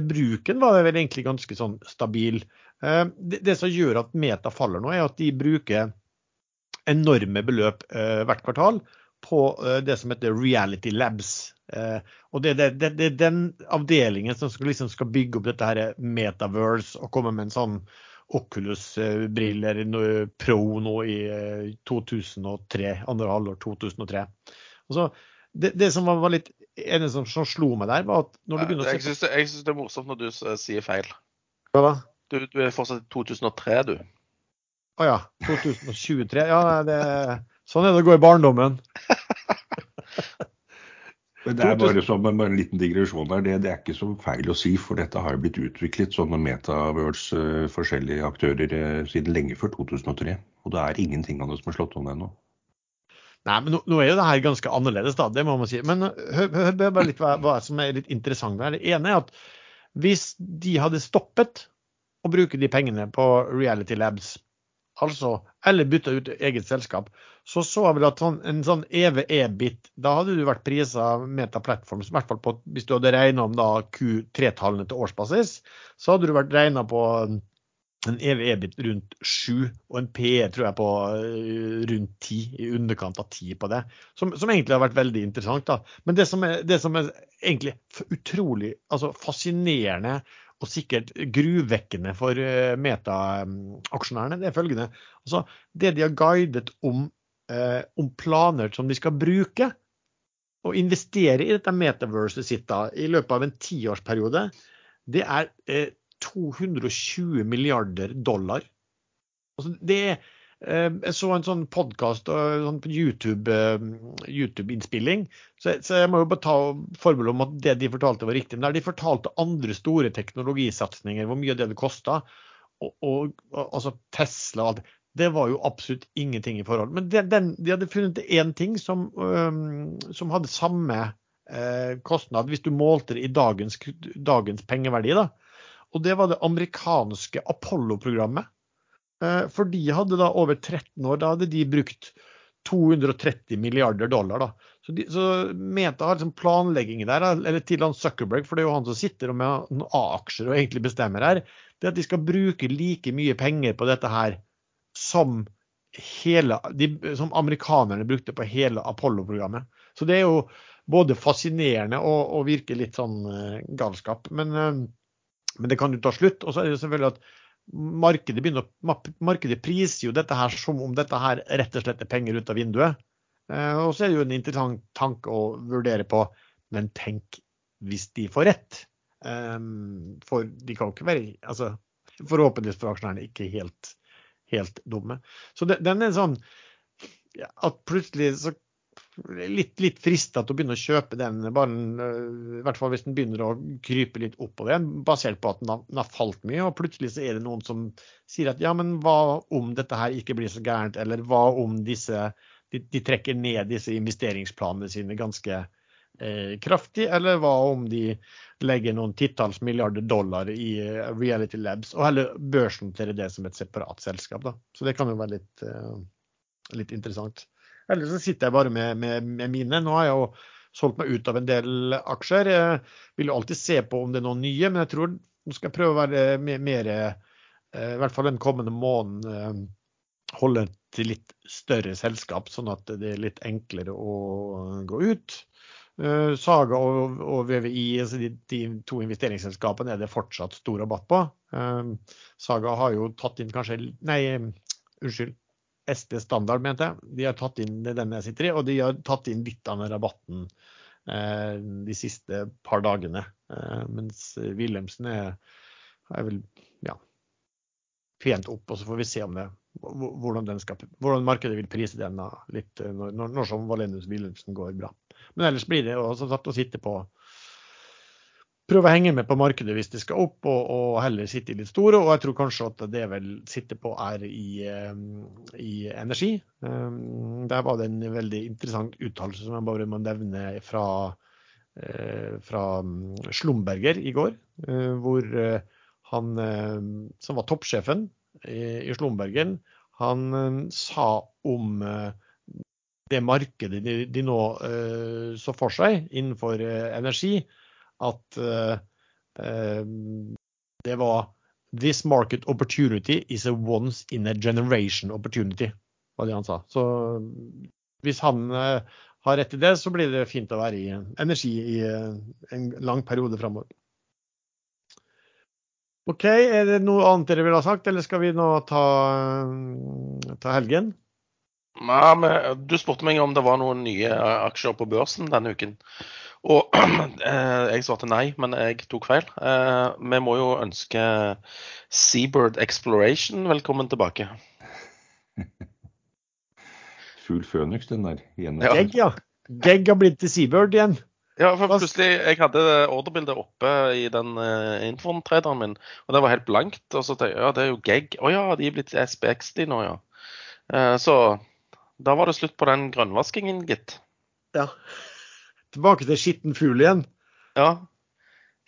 Bruken var vel egentlig ganske sånn stabil. Det, det som gjør at Meta faller nå, er at de bruker enorme beløp hvert kvartal på det som heter Reality Labs. Eh, og det, det, det, det, er den avdelingen som skal, liksom skal bygge opp dette her metaverse og komme med en sånn Oculus-briller Pro nå i 2003, eh, andre halvår 2003. Og så, det, som var litt ene som, som, slo meg der, var at når du begynner å Jeg syns det, det, er morsomt når du sier feil. Hva da? Du, du er fortsatt i 2003, du. Å ja. 2023. Ja, det, sånn er det å gå i barndommen. (laughs) Men det er bare, som, en, en liten digresjon der. Det, det, er ikke så feil å si, for dette har jo blitt utviklet sånne metaverse, uh, forskjellige aktører uh, siden lenge før 2003. Og det er ingenting av det som er slått om ennå. Nei, men nå, nå, er jo det her ganske annerledes, da. Det må man si. Men hør, hør bare litt hva, hva, som er litt interessant her. Det ene er at hvis de hadde stoppet å bruke de pengene på Reality Labs altså, eller bytta ut eget selskap, så så jeg vel at sånn, en sånn EVE-bit, da hadde du vært prisa Meta Platforms, i hvert fall på, hvis du hadde regna om da Q3-tallene til årsbasis, så hadde du vært regna på en EVE-bit rundt 7 og en PE tror jeg på eh, rundt 10, i underkant av 10 på det. Som, som egentlig har vært veldig interessant. da. Men det som er, det som er egentlig utrolig altså fascinerende og sikkert gruvekkende for eh, Meta-aksjonærene, det er følgende. Altså, det de har guidet om, eh, om, planer som de skal bruke og investere i dette metaverset sitt da, i løpet av en tiårsperiode, det er eh, 220 milliarder dollar. Altså, det er Eh, jeg så en sånn podkast sånn på YouTube-innspilling, YouTube så, jeg må jo bare ta forbehold om at det de fortalte var riktig. Men der de fortalte andre store teknologisatsinger, hvor mye det det kosta, og, og, altså Tesla og alt det var jo absolutt ingenting i forhold. Men de, den, de hadde funnet én ting som, um, som, hadde samme uh, kostnad, hvis du målte det i dagens, dagens pengeverdi. da. Og det var det amerikanske Apollo-programmet. Eh, for de hadde da over 13 år, da hadde de brukt 230 milliarder dollar. da. Så, de, så Meta har liksom planleggingen der, eller til han Zuckerberg, for det er jo han som sitter med A-aksjer og egentlig bestemmer her, det at de skal bruke like mye penger på dette her som, hele, de, som amerikanerne brukte på hele Apollo-programmet. Så det er jo både fascinerende og, og virker litt sånn uh, galskap. Men, uh, men, det kan jo ta slutt. Og så er det selvfølgelig at markedet, begynner, markedet priser jo dette her som om dette her rett og slett er penger ut av vinduet. Eh, og så er det jo en interessant tanke å vurdere på, men tenk hvis de får rett. Eh, for de kan jo ikke være altså, Forhåpentligvis for aksjonærene ikke helt, helt dumme. Så det, den er sånn at plutselig så litt, litt frista å begynne å kjøpe den, bare, i hvert fall hvis den begynner å krype litt oppover igjen, basert på at den har, den har, falt mye. Og plutselig så er det noen som sier at ja, men hva om dette her ikke blir så gærent, eller hva om disse de, de trekker ned disse investeringsplanene sine ganske kraftig, eller hva om de legger noen titalls milliarder dollar i uh, Reality Labs, og heller børsnoterer det som et separat selskap. Da. Så det kan jo være litt, uh, litt interessant. Eller så sitter jeg bare med, med, med, mine. Nå har jeg jo solgt meg ut av en del aksjer. Jeg vil jo alltid se på om det er noen nye, men jeg tror nå skal jeg prøve å være mer, mer eh, i hvert fall den kommende måneden eh, holde til litt større selskap, sånn at det er litt enklere å gå ut. Eh, Saga og, og VVI, altså de, de, to investeringsselskapene, er det fortsatt stor rabatt på. Saga har jo tatt inn kanskje Nei, unnskyld. SD Standard, mente jeg. De har tatt inn den jeg sitter i, og de har tatt inn litt av den rabatten eh, de siste par dagene. Eh, mens Wilhelmsen er, er, vel ja, pent opp, og så får vi se om det, hvordan, skal, hvordan markedet vil prise den litt eh, når, når som Valenius Wilhelmsen går bra. Men ellers blir det også satt å sitte på prøve å henge med på markedet hvis det skal opp, og, og, heller sitte i litt store. Og jeg tror kanskje at det vel sitter på er i, eh, i energi. Eh, der var det en veldig interessant uttalelse som jeg bare må nevne fra, eh, fra mm, Slumberger i går. Hvor han som var toppsjefen i Slumbergen, han sa om det markedet de, de nå så for seg innenfor energi, at uh, det var This market opportunity is a once in a generation opportunity, var det han sa. Så hvis han uh, har rett i det, så blir det fint å være i energi i uh, en lang periode framover. OK, er det noe annet dere vil ha sagt, eller skal vi nå ta, ta helgen? Nei, men Du spurte meg om det var noen nye aksjer på børsen denne uken. Og (clears throat) eh, jeg svarte nei, men jeg tok feil. Eh, vi må jo ønske Seabird Exploration velkommen tilbake. (laughs) Fugl Føniks, den der. Igjen. Gegg, ja. Gegg har blitt til Seabird igjen. Ja, for plutselig Jeg hadde ordrebildet oppe i den uh, Infon-traderen min, og det var helt blankt. Og så tenkte jeg ja, det er jo Gegg. Å oh, ja, de er blitt SPX de nå, ja. Uh, så da var det slutt på den grønnvaskingen, gitt. Ja. Tilbake til skitten fugl igjen. Ja.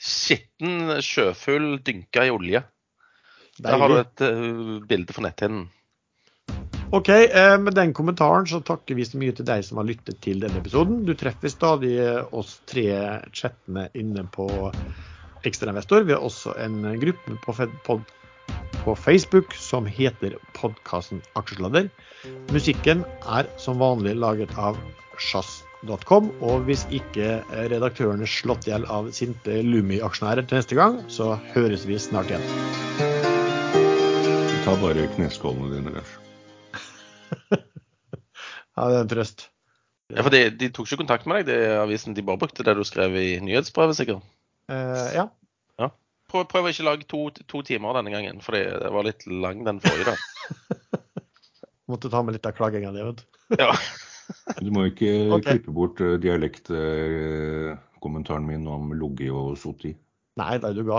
Skitten sjøfugl dynka i olje. Deilig. Der har du et uh, bilde for netthinnen. OK, eh, med den kommentaren så takker vi så mye til deg som har lyttet til denne episoden. Du treffer stadig eh, oss tre chattene inne på Ekstrainvestor. Vi har også en gruppe på, pod, på Facebook som heter podkasten Aksjesladder. Musikken er som vanlig laget av sjazz.com. Og hvis ikke redaktøren er slått i hjel av sinte Lumi-aksjonærer til neste gang, så høres vi snart igjen. Ta bare kneskålene dine, Lars. (laughs) Ja, det er en trøst. Ja, for de, de tok ikke kontakt med deg, det avisen. De bare brukte det du skrev i nyhetsbrevet, sikkert. Uh, ja. Prøv, prøv å ikke lage to, to timer denne gangen, for det var litt lang den forrige. da. (laughs) Måtte ta med litt av klaginga di, vet du. Ja. Du må ikke okay. klippe bort eh, dialektkommentaren min om logge og Soti. Nei, da er du gal.